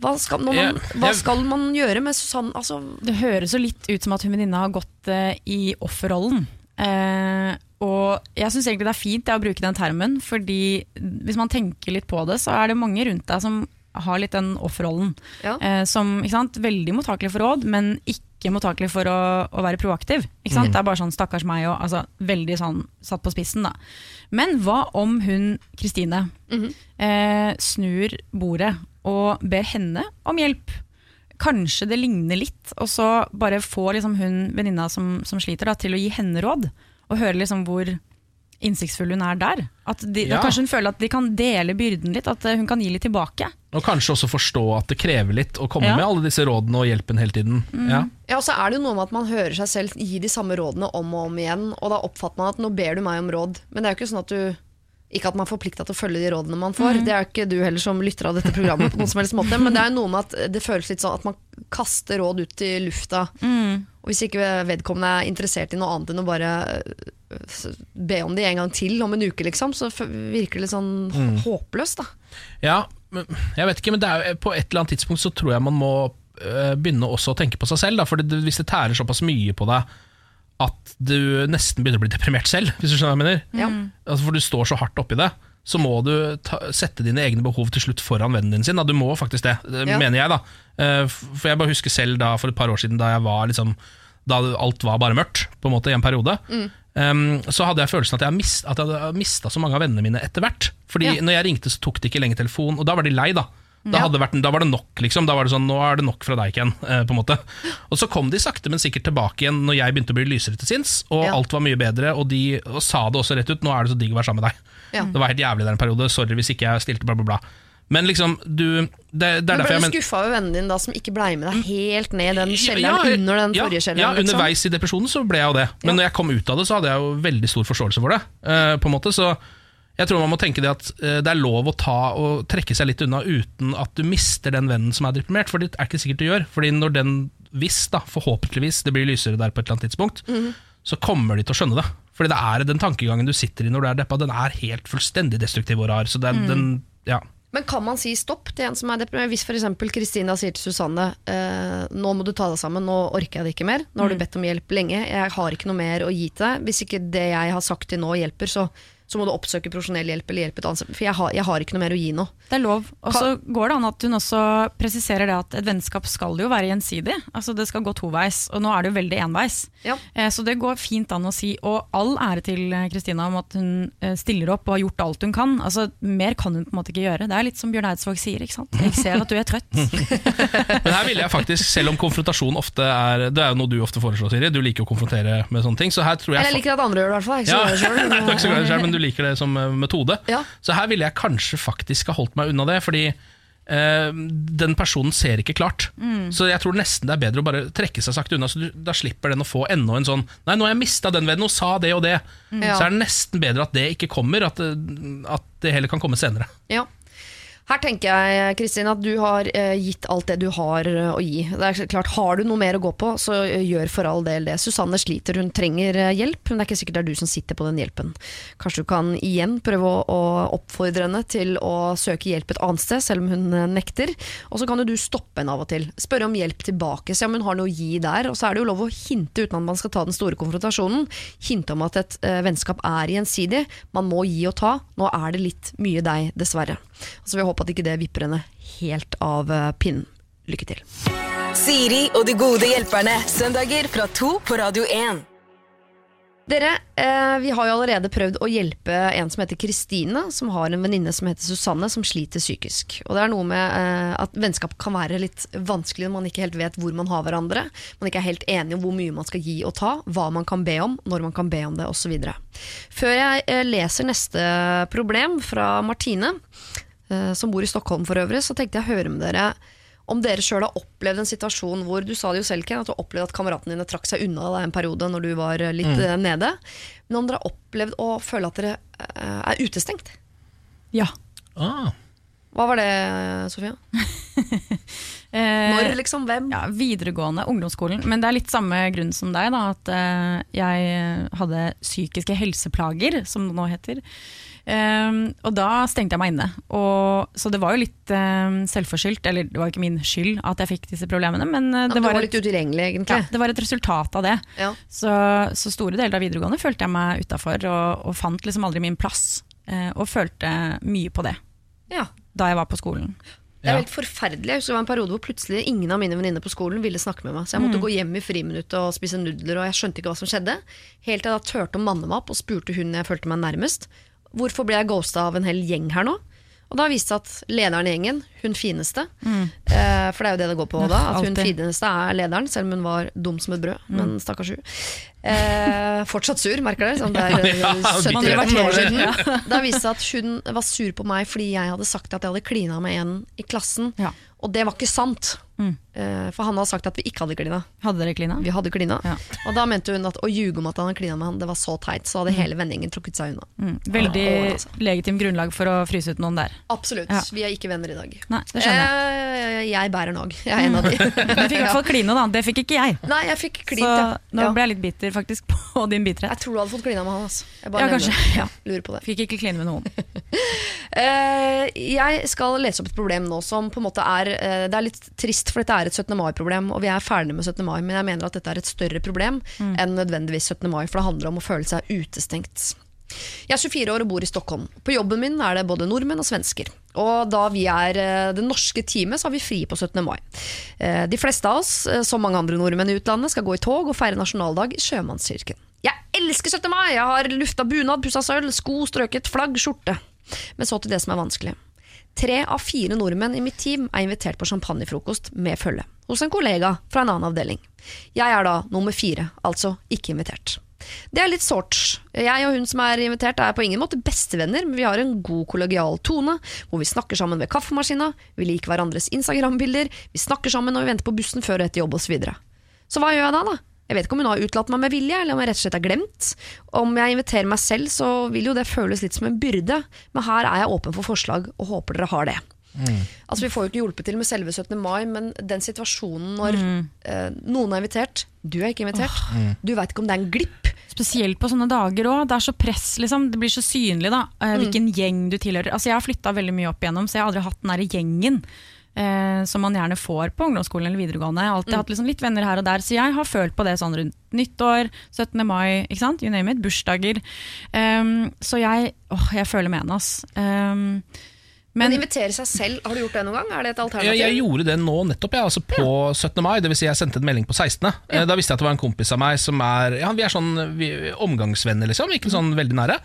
hva- skal, man, Jeg- hva skal man gjøre med sånn? Altså, Det høres jo litt ut som at hun venninna har gått uh, i offerrollen. Uh, og jeg syns egentlig det er fint det, å bruke den termen, fordi hvis man tenker litt på det, så er det mange rundt deg som har litt den offerrollen. Ja. Eh, som ikke sant, veldig mottakelig for råd, men ikke mottakelig for å, å være proaktiv. Ikke sant? Det er bare sånn stakkars meg og altså, veldig sånn satt på spissen, da. Men hva om hun, Kristine, eh, snur bordet og ber henne om hjelp? Kanskje det ligner litt, og så bare få liksom hun venninna som, som sliter, da, til å gi henne råd. Og høre liksom hvor innsiktsfull hun er der. At de, Ja. da Kanskje hun føler at de kan dele byrden litt, at eh, hun kan gi litt tilbake. Og kanskje også forstå at det krever litt å komme Ja. med alle disse rådene og hjelpen hele tiden. Ja. ja, og så er det jo noe med at man hører seg selv gi de samme rådene om og om igjen, og da oppfatter man at nå ber du meg om råd. Men det er jo ikke sånn at du ikke at man er forplikta til å følge de rådene man får. Det er jo ikke du heller som lytter av dette programmet, på noen som helst måte. Men det er jo noe med at det føles litt sånn at man kaster råd ut i lufta. Og hvis ikke vedkommende er interessert i noe annet enn å bare be om det en gang til om en uke, liksom, så virker det litt sånn håpløst, da. Ja, men jeg vet ikke, men er, på et eller annet tidspunkt så tror jeg man må øh, begynne også å tenke på seg selv. Da, for det, hvis det tærer såpass mye på deg at du nesten begynner å bli deprimert selv, hvis du skjønner hva jeg mener. Mm. Altså, for du står så hardt oppi det, så må du ta, sette dine egne behov til slutt foran vennen din sin. Da. Du må faktisk det, det Ja. mener jeg. da Eh, For jeg bare husker selv da for et par år siden, da jeg var liksom Da alt var bare mørkt, på en måte, i en periode. Um, så hadde jeg følelsen at jeg, mist, at jeg hadde mista så mange av vennene mine etter hvert. Fordi Ja. når jeg ringte, så tok de ikke lenger telefon, og da var de lei, da. Da, Ja. vært, da var det nok, liksom. Da var det sånn, nå er det nok fra deg, Ken. Eh, på en måte. Og så kom de sakte, men sikkert tilbake igjen når jeg begynte å bli lysere til sinns, og Ja. alt var mye bedre, og de og sa det også rett ut, nå er det så digg å være sammen med deg. Ja. Det var helt jævlig der en periode, sorry hvis ikke jeg stilte bla bla bla. Men liksom, du Det, det er Men ble du men- skuffa over vennen din da som ikke blei med deg helt ned i den kjelleren ja, under den ja, forrige kjelleren? Ja, liksom? underveis i depresjonen så ble jeg jo det. Men Ja. når jeg kom ut av det, så hadde jeg jo veldig stor forståelse for det. Uh, på en måte, så jeg tror man må tenke det at eh, det er lov å ta og trekke seg litt unna uten at du mister den vennen som er deprimert, for det er ikke sikkert du gjør. Fordi når den, hvis da, forhåpentligvis det blir lysere der på et eller annet tidspunkt, Mhm. så kommer de til å skjønne det. Fordi det er den tankegangen du sitter i når du er deppa, den er helt fullstendig destruktiv og rar. Så Mm. den, den ja. Men kan man si stopp til en som er deprimert? Hvis f.eks. Kristina sier til Susanne eh, nå må du ta deg sammen, nå orker jeg det ikke mer. Nå har du bedt om hjelp lenge, jeg har ikke noe mer å gi til deg. Hvis ikke det jeg har sagt til nå hjelper, så, så må du oppsøke profesjonell hjelp eller hjelpe et annet. For jeg har, jeg har ikke noe mer å gi nå. Det er lov. Og så går det an at hun også presiserer det at et vennskap skal jo være gjensidig. Altså Det skal gå toveis, og nå er det jo veldig enveis. Ja. Eh, Så det går fint an å si, og all ære til eh, Kristina om at hun eh, stiller opp og har gjort alt hun kan. Altså Mer kan hun på en måte ikke gjøre. Det er litt som Bjørn Eidsvåg sier. ikke sant? Jeg ser at du er trøtt. Men her ville jeg faktisk, selv om konfrontasjon ofte er Det er jo noe du ofte foreslår, Siri. Du liker å konfrontere med sånne ting. Så her tror jeg Eller jeg liker at andre gjør det, i hvert fall. Jeg er ikke så glad i det du det men- men du liker det som eh, metode. Ja. Så her ville jeg kanskje faktisk ha holdt meg unna det, fordi eh, den personen ser ikke klart. Mm. Så jeg tror nesten det er bedre å bare trekke seg sakte unna, så du, da slipper den å få enda en sånn Nei, nå har jeg mista den vennen, og sa det og det. Mm. Så er det nesten bedre at det ikke kommer, at at det heller kan komme senere. Ja. Her tenker jeg Kristin, at du har eh, gitt alt det du har eh, å gi. Det er klart, Har du noe mer å gå på, så eh, gjør for all del det. Susanne sliter, hun trenger hjelp, men det er ikke sikkert det er du som sitter på den hjelpen. Kanskje du kan igjen prøve å, oppfordre henne til å søke hjelp et annet sted, selv om hun nekter. Og så kan jo du stoppe henne av og til. Spørre om hjelp tilbake, se om hun har noe å gi der. Og så er det jo lov å hinte uten at man skal ta den store konfrontasjonen. Hinte om at et vennskap er gjensidig. Man må gi og ta. Nå er det litt mye deg, dessverre. Og så vil jeg håpe at ikke det vipper henne helt av eh, pinnen. Lykke til. Siri og de gode hjelperne. Søndager fra to på Radio 1. Dere, eh, vi har jo allerede prøvd å hjelpe en som heter Kristine, som har en venninne som heter Susanne, som sliter psykisk. Og det er noe med eh, at vennskap kan være litt vanskelig når man ikke helt vet hvor man har hverandre. Man ikke er helt enig om hvor mye man skal gi og ta, hva man kan be om, når man kan be om det osv. Før jeg eh, leser neste problem fra Martine, som bor i Stockholm for øvrig, så tenkte jeg å høre med dere om dere sjøl har opplevd en situasjon hvor du sa det jo selv, Ken, at du har opplevd at kameratene dine trakk seg unna deg en periode når du var eh, litt mm. nede. Men om dere har opplevd å føle at dere eh, er utestengt? Ja. Ah. Hva var det, Sofia? Eh, Når, liksom? Hvem? Ja, videregående, ungdomsskolen. Men det er litt samme grunn som deg, da, at eh, jeg hadde psykiske helseplager, som det nå heter. Eh, og da stengte jeg meg inne. Og, så det var jo litt um, selvforskyldt, eller det var ikke min skyld at jeg fikk disse problemene, men uh, Det ja, var, var, litt et, utilgjengelig, ja, det var et resultat av det. Ja. Så, så store deler av videregående følte jeg meg utafor, og, og fant liksom aldri min plass. Uh, og følte mye på det Ja. da jeg var på skolen. Det er helt forferdelig. Jeg husker det var en periode hvor plutselig ingen av mine venninner på skolen ville snakke med meg. Så jeg måtte gå hjem i friminuttet og spise nudler, og jeg skjønte ikke hva som skjedde. Helt til jeg da turte å manne meg opp og spurte hun jeg følte meg nærmest. Hvorfor ble jeg ghosta av en hel gjeng her nå? Og da viste det seg at lederen i gjengen, hun fineste eh, For det er jo det det går på da. At hun Altid. fineste er lederen, selv om hun var dum som et brød. Men stakkars hun. Eh, fortsatt sur, merker dere. Sånn det er ja, Ja, 70 bitter. år siden. Da viste det seg at hun var sur på meg fordi jeg hadde sagt at jeg hadde klina med en i klassen. Ja. Og det var ikke sant. Mm. Eh, for han hadde sagt at vi ikke hadde klina. Hadde dere klina? Vi hadde klina. Ja. Og da mente hun at å ljuge om at han hadde klina med han, det var så teit. Så hadde hele vennegjengen trukket seg unna. Mm. Veldig Ja, altså. legitimt grunnlag for å fryse ut noen der. Absolutt. Ja. Vi er ikke venner i dag. Nei, det skjønner jeg. Eh, jeg bærer nog. Jeg er en av de. Du fikk i hvert fall kline, da. Det fikk ikke jeg. Nei, jeg fikk klint, Så nå ble jeg litt bitter faktisk på din bitterhet. Jeg tror du hadde fått klina med han. Altså. Jeg bare Ja, kanskje. Ja. Lurer på det. Fikk ikke kline med noen. Eh, jeg skal lese opp et problem nå som på en måte er eh, Det er litt trist, for dette er et 17. mai-problem, og vi er ferdige med 17. mai, men jeg mener at dette er et større problem enn nødvendigvis 17. mai, for det handler om å føle seg utestengt. Jeg er 24 år og bor i Stockholm. På jobben min er det både nordmenn og svensker. Og da vi er eh, det norske teamet, så har vi fri på 17. mai. Eh, De fleste av oss, eh, som mange andre nordmenn i utlandet, skal gå i tog og feire nasjonaldag i Sjømannskirken. Jeg elsker 17. mai! Jeg har lufta bunad, pussa sølv, sko, strøket, flagg, skjorte. Men så til det som er vanskelig. Tre av fire nordmenn i mitt team er invitert på champagnefrokost med følge. Hos en kollega fra en annen avdeling. Jeg er da nummer fire, altså ikke invitert. Det er litt sårt. Jeg og hun som er invitert er på ingen måte bestevenner, men vi har en god kollegial tone, hvor vi snakker sammen ved kaffemaskina, vi liker hverandres Instagram-bilder, vi snakker sammen når vi venter på bussen før og etter jobb osv. Så, videre. så hva gjør jeg da, da? Jeg vet ikke om hun har utelatt meg med vilje, eller om jeg rett og slett har glemt. Om jeg inviterer meg selv, så vil jo det føles litt som en byrde, men her er jeg åpen for forslag, og håper dere har det. Altså Vi får jo ikke hjulpet til med selve 17. mai, men den situasjonen når eh, noen er invitert, du er ikke invitert, du veit ikke om det er en glipp. Spesielt på sånne dager òg. Det er så press, liksom. Det blir så synlig da, hvilken hvilken gjeng du tilhører. Altså, jeg har flytta veldig mye opp igjennom, så jeg har aldri hatt den derre gjengen. Eh, som man gjerne får på ungdomsskolen eller videregående. Jeg har alltid hatt liksom litt venner her og der, så jeg har følt på det sånn rundt nyttår, 17. mai, ikke sant? you name it, bursdager. Um, så jeg, åh, jeg føler med henne, ass. Um, Men, men invitere seg selv, har du gjort det noen gang? Er det et Ja, alternativ? jeg gjorde det nå nettopp, ja, altså på 17. mai. Det vil si jeg sendte en melding på 16. Ja. Da visste jeg at det var en kompis av meg som er ja, Vi er sånn vi, omgangsvenner, liksom. Ikke sånn veldig nære.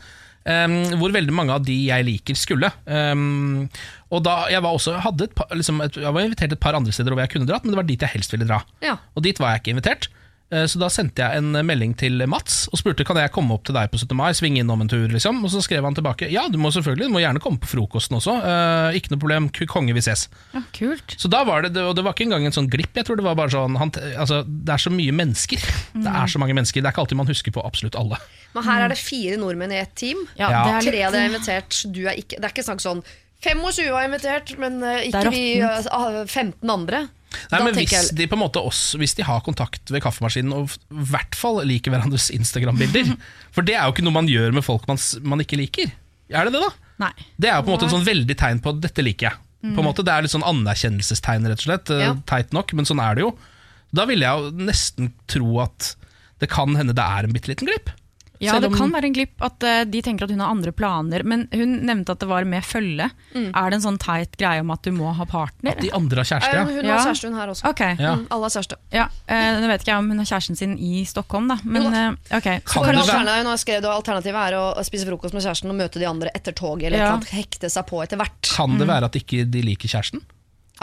Um, hvor veldig mange av de jeg liker, skulle. Um, og da Jeg var også par, liksom et, Jeg var invitert et par andre steder hvor jeg kunne dratt, men det var dit jeg helst ville dra. Ja. Og dit var jeg ikke invitert. Eh, Så da sendte jeg en melding til Mats og spurte Kan jeg komme opp til deg på 17. mai. Svinge innom en tur liksom Og så skrev han tilbake Ja, du må selvfølgelig, du må gjerne komme på frokosten også. Eh, ikke noe problem, konge, vi ses. ja, kult. Så da var det, og det var ikke engang en sånn glipp. Jeg tror Det var bare sånn han, altså, Det er så mye mennesker. Det er så mange mennesker Det er ikke alltid man husker på absolutt alle. Men her er det fire nordmenn i ett team. Ja, Ja. det er Tre av dere er invitert, du er ikke Det er ikke snakk sånn 25 var invitert, men eh, ikke vi eh, 15 andre. Nei, Da men hvis jeg- de på en måte også, Hvis de har kontakt ved kaffemaskinen og i hvert fall liker hverandres Instagram-bilder For det er jo ikke noe man gjør med folk man, man ikke liker. Er det det, da? Nei. Det er jo på en måte en sånn veldig tegn på at dette liker jeg. På en måte Det er litt sånn anerkjennelsestegn, rett og slett. Eh, Ja. Teit nok, men sånn er det jo. Da ville jeg jo nesten tro at det kan hende det er en bitte liten glipp. Ja, det kan være en glipp at eh, de tenker at hun har andre planer. Men hun nevnte at det var med følge. Er det en sånn teit greie om at du må ha partner? At de andre har kjæreste, Ja, hun Ja. har kjæreste, hun her også. Okay. Ja. Mm, alle har kjæreste. ja. eh, Nå vet ikke jeg om hun har kjæresten sin i Stockholm, da. Men eh, ok. Kan være- alternativet, har skrevet, skrev alternativet er å spise frokost med kjæresten og møte de andre etter toget, eller et Ja. eller annet, hekte seg på etter hvert. Kan det være at ikke de liker kjæresten?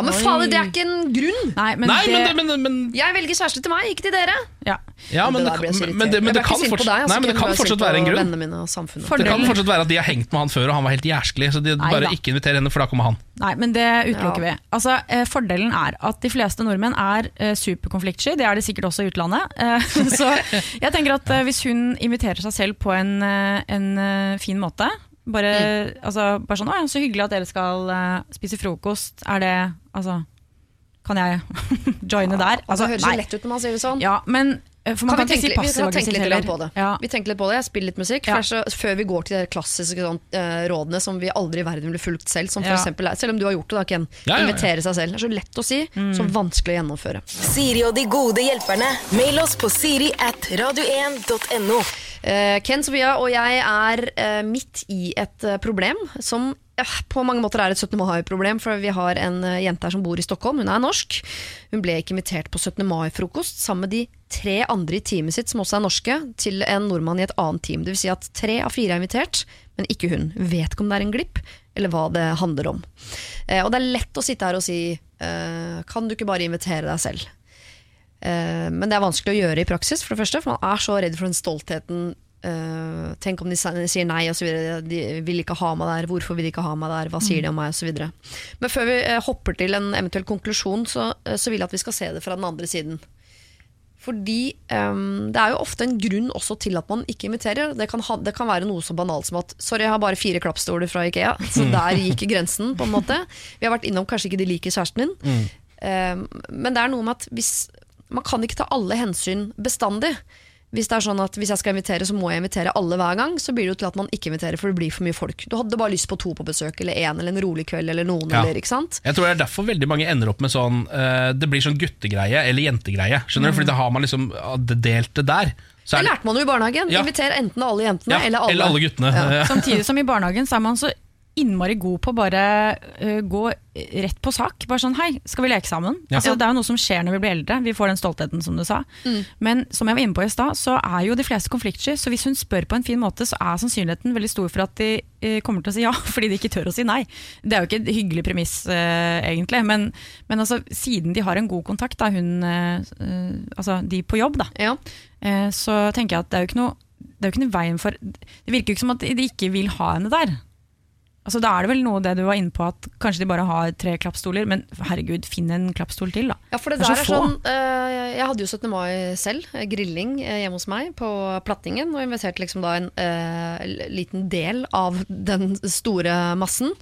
Ja, Men faen, det er ikke en grunn! Nei, men Nei, det, men, men, men Jeg velger kjæreste til meg, ikke til dere. ja. Ja, men det, kan- men det, men det kan på fortsatt, deg, altså, nei, men det kan fortsatt være en grunn. Mine og Det kan fortsatt være at de har hengt med han før, og han var helt jærskelig. Så de Nei bare da. ikke inviterer henne, for da kommer han. Nei, men det utelukker Ja. vi. Altså, eh, fordelen er at de fleste nordmenn er eh, superkonfliktsky. Det er de sikkert også i utlandet. Eh, så jeg tenker at hvis hun inviterer seg selv på en, en fin måte bare, altså, bare sånn 'Å ja, så hyggelig at dere skal uh, spise frokost'. Er det Altså, kan jeg joine der? Altså, det høres jo lett ut når man sier det sånn. Ja, men for man Kan kan, vi, ikke si tenke, vi passiv kan tenke litt på det. Ja. Vi tenker litt på det, Jeg spiller litt musikk. Ja. så, før vi går til de klassiske sånn, uh, rådene som vi aldri i verden ville fulgt selv. Som for Ja. eksempel, selv om du har gjort det, da, Ken. Ja, ja, ja. Invitere seg selv. Det er så lett å si, så vanskelig å gjennomføre. Siri og de gode hjelperne. Mail oss på siri at radio1.no. Uh, Ken Sofia og jeg er uh, midt i et eh, problem som eh, på mange måter er et 17. mai-problem. For vi har en eh, jente her som bor i Stockholm. Hun er norsk. Hun ble ikke invitert på 17. mai-frokost sammen med de tre andre i teamet sitt, som også er norske, til en nordmann i et annet team. Det vil si at tre av fire er invitert, men ikke hun. Vet ikke om det er en glipp, eller hva det handler om. Eh, og det er lett å sitte her og si eh, Kan du ikke bare invitere deg selv? Men det er vanskelig å gjøre i praksis, for det første, for man er så redd for den stoltheten. Eh, tenk om de sier nei, osv. De vil ikke ha meg der. Hvorfor vil de ikke ha meg der? Hva sier de om meg? Osv. Men før vi uh, hopper til en eventuell konklusjon, så, uh, så vil jeg at vi skal se det fra den andre siden. Fordi um, det er jo ofte en grunn også til at man ikke inviterer. Det kan, ha, det kan være noe så banalt som at Sorry, jeg har bare fire klappstoler fra Ikea. Så der gikk grensen, på en måte. Vi har vært innom kanskje ikke de liker kjæresten din. Eh, men det er noe med at hvis Man kan ikke ta alle hensyn bestandig. Hvis det er sånn at hvis jeg skal invitere, så må jeg invitere alle hver gang, så blir det jo til at man ikke inviterer, for det blir for mye folk. Du hadde bare lyst på to på besøk, eller én, eller en rolig kveld, eller noen, Ja. eller ikke sant? Jeg tror det er derfor veldig mange ender opp med sånn uh, Det blir sånn guttegreie eller jentegreie. Skjønner du? Fordi da har man liksom delt det der. Så Det er det, lærte man jo i barnehagen. Ja. Inviter enten alle jentene ja, eller alle. guttene. Ja. Samtidig som i barnehagen så er man så innmari god på å bare uh, gå rett på sak. Bare sånn 'hei, skal vi leke sammen?' Ja. Altså, det er jo noe som skjer når vi blir eldre. Vi får den stoltheten, som du sa. Men som jeg var inne på i stad, så er jo de fleste konfliktsky. Så hvis hun spør på en fin måte, så er sannsynligheten veldig stor for at de uh, kommer til å si ja, fordi de ikke tør å si nei. Det er jo ikke et hyggelig premiss, uh, egentlig. Men, men altså, siden de har en god kontakt, da, hun, altså de på jobb, da, Ja. eh, så tenker jeg at det er jo ikke noe det er jo ikke noe veien for Det virker jo ikke som at de ikke vil ha henne der. Altså Da er det vel noe det du var inne på, at kanskje de bare har tre klappstoler. Men herregud, finn en klappstol til, da. Ja, for det, Det er der er sånn eh, Jeg hadde jo 17. mai selv, eh, grilling eh, hjemme hos meg på Plattingen. Og inviterte liksom da en eh, liten del av den store massen.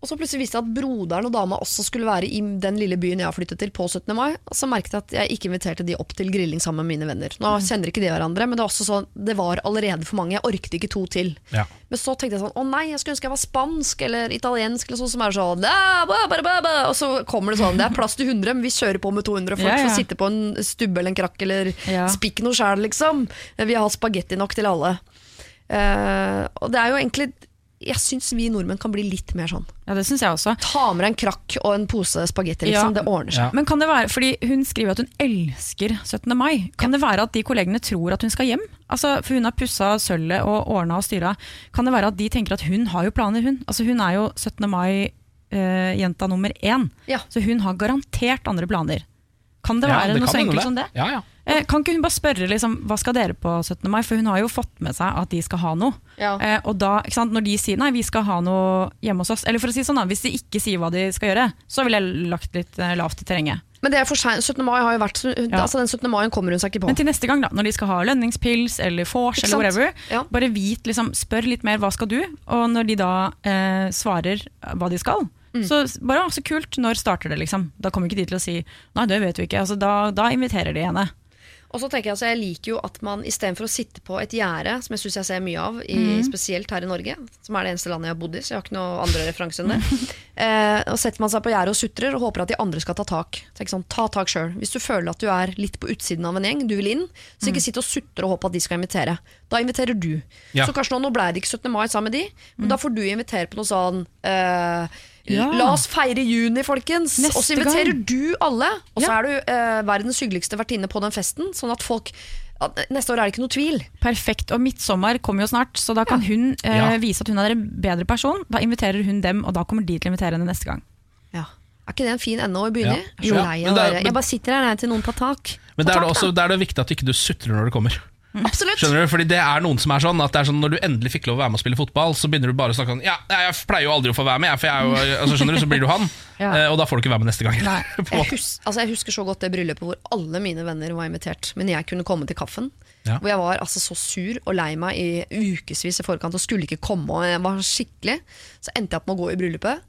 Og så plutselig viste jeg at broderen og dama også skulle være i den lille byen jeg har flyttet til på 17. mai. Og så merket jeg at jeg ikke inviterte de opp til grilling sammen med mine venner. Nå kjenner ikke de hverandre, men det, var også sånn, det var allerede for mange. Jeg orket ikke to til. Ja. Men så tenkte jeg sånn, å nei, jeg skulle ønske jeg var spansk eller italiensk, eller sånn som er sånn, «Da, ba, ba, ba, ba», og så kommer det sånn, det er plass til 100, men vi kjører på med 200 folk Ja, ja. for å sitte på en stubbe eller en krakk, eller Ja. spikk noe sjæl, liksom. Vi har spagetti nok til alle. Uh, og det er jo egentlig, jeg syns vi nordmenn kan bli litt mer sånn. Ja, det synes jeg også. Ta med deg en krakk og en pose spagetti, liksom. Ja. Det ordner seg. Ja. Men kan det være, fordi Hun skriver at hun elsker 17. mai. Kan det være at de kollegene tror at hun skal hjem? Altså, for Hun har pussa sølvet og ordna og styra. Kan det være at de tenker at hun har jo planer, hun? Altså, hun er jo 17. mai-jenta nummer én. Ja. Så hun har garantert andre planer. Kan det Ja, være det noe kan så enkelt som det? Ja, ja. Eh, kan ikke hun bare spørre liksom, hva skal dere på 17. mai? For hun har jo fått med seg at de skal ha noe. Ja. Eh, og da, ikke sant, når de sier nei, vi skal ha noe hjemme hos oss Eller for å si sånn da, hvis de ikke sier hva de skal gjøre, så ville jeg lagt litt eh, lavt i terrenget. Men det er for sent. 17. mai har jo vært Ja. altså Den 17. mai kommer hun seg ikke på. Men til neste gang, da, når de skal ha lønningspils eller vors eller whatever, Ja. bare vit, liksom, spør litt mer hva skal du, og når de da eh, svarer hva de skal, Mm. så bare «Å, så kult, når starter det, liksom? Da kommer ikke de til å si nei, det vet vi ikke. Altså, da, da inviterer de henne. Og så tenker Jeg altså, jeg liker jo at man istedenfor å sitte på et gjerde, som jeg syns jeg ser mye av, i, mm. spesielt her i Norge, som er det eneste landet jeg har bodd i, så jeg har ikke noen andre referanse enn det, eh, og setter man seg på gjerdet og sutrer og håper at de andre skal ta tak. Tenk sånn, ta tak selv. Hvis du føler at du er litt på utsiden av en gjeng, du vil inn, så ikke sitt og sutre og håpe at de skal invitere. Da inviterer du. Ja. Så kanskje nå, nå ble det ikke 17. mai sammen med de, men da får du invitere på noe sånn eh, Ja. La oss feire juni, folkens! Neste og så inviterer gang. du alle. Og så Ja. er du eh, verdens hyggeligste vertinne på den festen, sånn at folk at Neste år er det ikke noe tvil. Perfekt. Og midtsommer kommer jo snart, så da kan hun eh, Ja. vise at hun er en bedre person. Da inviterer hun dem, og da kommer de til å invitere henne neste gang. Er ikke det en fin ende å begynne i? Jeg Ja, bare sitter her nei, til noen tar tak. Men der da er det, også, er det viktig at ikke du sutrer når du kommer. Absolutt. Skjønner du? Fordi det er noen som er sånn at det er sånn Når du endelig fikk lov å være med og spille fotball, så begynner du bare å snakke sånn Ja, jeg pleier jo aldri å få være med, jeg, for jeg er jo altså, Skjønner du, så blir du han. Ja. eh, Og da får du ikke være med neste gang. Nei, Jeg, hus altså jeg husker så godt det bryllupet hvor alle mine venner var invitert, men jeg kunne komme til kaffen. Ja. Hvor jeg var altså så sur og lei meg i ukevis i forkant og skulle ikke komme. Og jeg var skikkelig Så endte jeg opp med å gå i bryllupet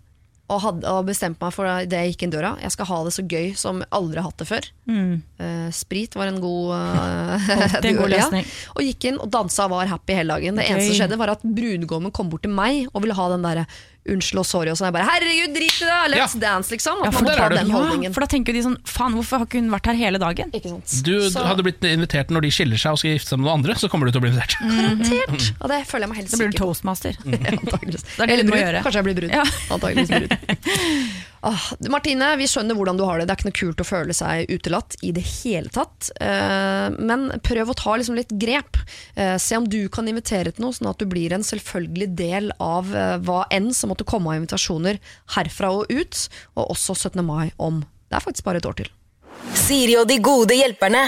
og hadde og bestemte meg for det jeg gikk inn døra. Jeg skal ha det så gøy som jeg aldri har hatt det før. Eh, sprit var en god uh, en god løsning. Og gikk inn og dansa og var happy hele dagen. Det eneste som skjedde, var at brudgommen kom bort til meg og ville ha den derre unnskyld og sorry og sånn. Jeg bare herregud, drit i det! Let's Ja. dance, liksom. At Ja, for man må der ta er den Ja, holdningen. for da tenker de sånn Faen, hvorfor har ikke hun vært her hele dagen? Ikke sant? Du Så- hadde blitt invitert når de skiller seg og skal gifte seg med noen andre, så kommer du til å bli invitert. Garantert. Og det føler jeg meg helt Da blir du sikker på. toastmaster. Mm. Det er Eller brud. Kanskje jeg blir brud. Ja. Antageligvis brud. Ah, Martine, vi skjønner hvordan du har det. Det er ikke noe kult å føle seg utelatt i det hele tatt. Eh, men prøv å ta liksom litt grep. Eh, se om du kan invitere til noe, sånn at du blir en selvfølgelig del av eh, hva enn som måtte komme av invitasjoner herfra og ut, og også 17. mai om Det er faktisk bare et år til. Siri og de gode hjelperne.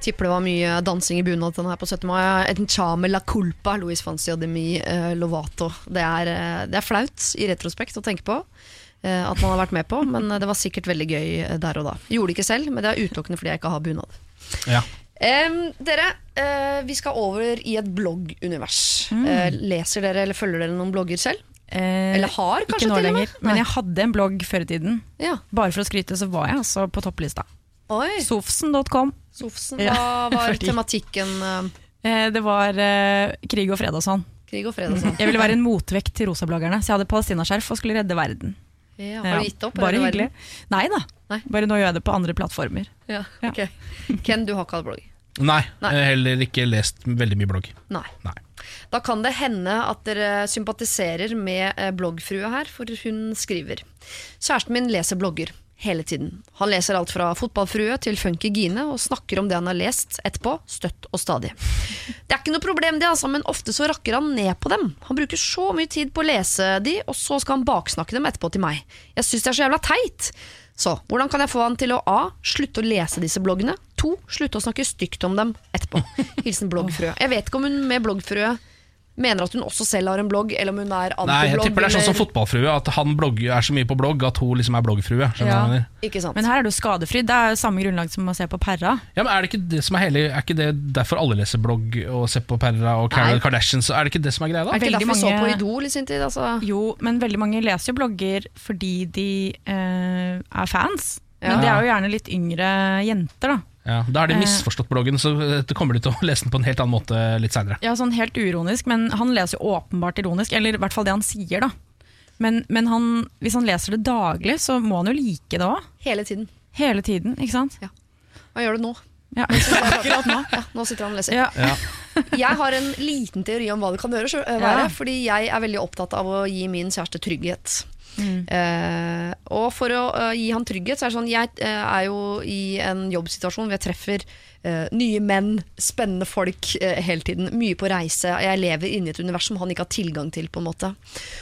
Tipper det var mye dansing i bunad denne her på 17. mai. En chame la culpa, Louis Fancy og Demi eh, Lovato. Det er, eh, det er flaut i retrospekt å tenke på eh, at man har vært med på, men det var sikkert veldig gøy eh, der og da. Gjorde det ikke selv, men det er utelukkende fordi jeg ikke har bunad. Ja. Um, dere, uh, vi skal over i et bloggunivers. Eh, leser dere eller følger dere noen blogger selv? Eh, Eller har, kanskje, Ikke nå lenger. Men jeg hadde en blogg før i tiden. Ja. Bare for å skryte, så var jeg altså på topplista. Sofsen.com. Sofsen, hva var tematikken eh, Eh, det var eh, krig og fred og sånn. krig og fred og sånn? Jeg ville være en motvekt til rosabloggerne, så jeg hadde palestinaskjerf og skulle redde verden. Ja, har du gitt opp? Bare hyggelig. verden? Nei da. Nei. Bare nå gjør jeg det på andre plattformer. Ja, Ja. Ken, du har ikke hatt blogg? Nei, Nei. jeg har heller ikke lest veldig mye blogg. Nei. Nei. Da kan det hende at dere sympatiserer med bloggfrua her, for hun skriver Kjæresten min leser blogger hele tiden. Han leser alt fra Fotballfrue til Funky Gine og snakker om det han har lest etterpå, støtt og stadig. Det er ikke noe problem det, altså, men ofte så rakker han ned på dem. Han bruker så mye tid på å lese de, og så skal han baksnakke dem etterpå til meg. Jeg syns det er så jævla teit. Så hvordan kan jeg få han til å A. Slutte å lese disse bloggene. To. Slutte å snakke stygt om dem etterpå. Hilsen bloggfrue. Jeg vet ikke om hun med bloggfrue mener at hun også selv har en blogg, eller om hun er Nei, jeg antiblogg. tipper det er sånn som fotballfrue, at han blogger, er så mye på blogg at hun liksom er bloggfrue. Ja. Ikke sant? Men her er du skadefri. Det er samme grunnlag som å se på Perra. Ja, men Er det ikke det som er hele Er ikke det derfor alle leser blogg og ser på Perra og Carol Kardashian? Så er det ikke det som er greia da? er det ikke derfor vi så på Idol i sin tid? Altså. Jo, men veldig mange leser jo blogger fordi de eh, er fans. Men Ja. det er jo gjerne litt yngre jenter, da. Ja, Da har de Eh. misforstått bloggen, så det kommer de til å lese den på en helt annen måte litt seinere. Ja, sånn helt uironisk, men han leser jo åpenbart ironisk, eller i hvert fall det han sier, da. Men, men han, hvis han leser det daglig, så må han jo like det òg. Hele tiden. Hele tiden, ikke sant? Ja. Han gjør det nå? Ja, akkurat nå. Ja, nå sitter han og leser. Ja. Ja. Jeg har en liten teori om hva det kan gjøre, være, fordi jeg er veldig opptatt av å gi min kjæreste trygghet. Mm. Eh, og for å uh, gi han trygghet, så er det sånn Jeg uh, er jo i en jobbsituasjon hvor jeg treffer nye menn, spennende folk hele tiden. Mye på reise. Jeg lever inni et univers som han ikke har tilgang til. på en måte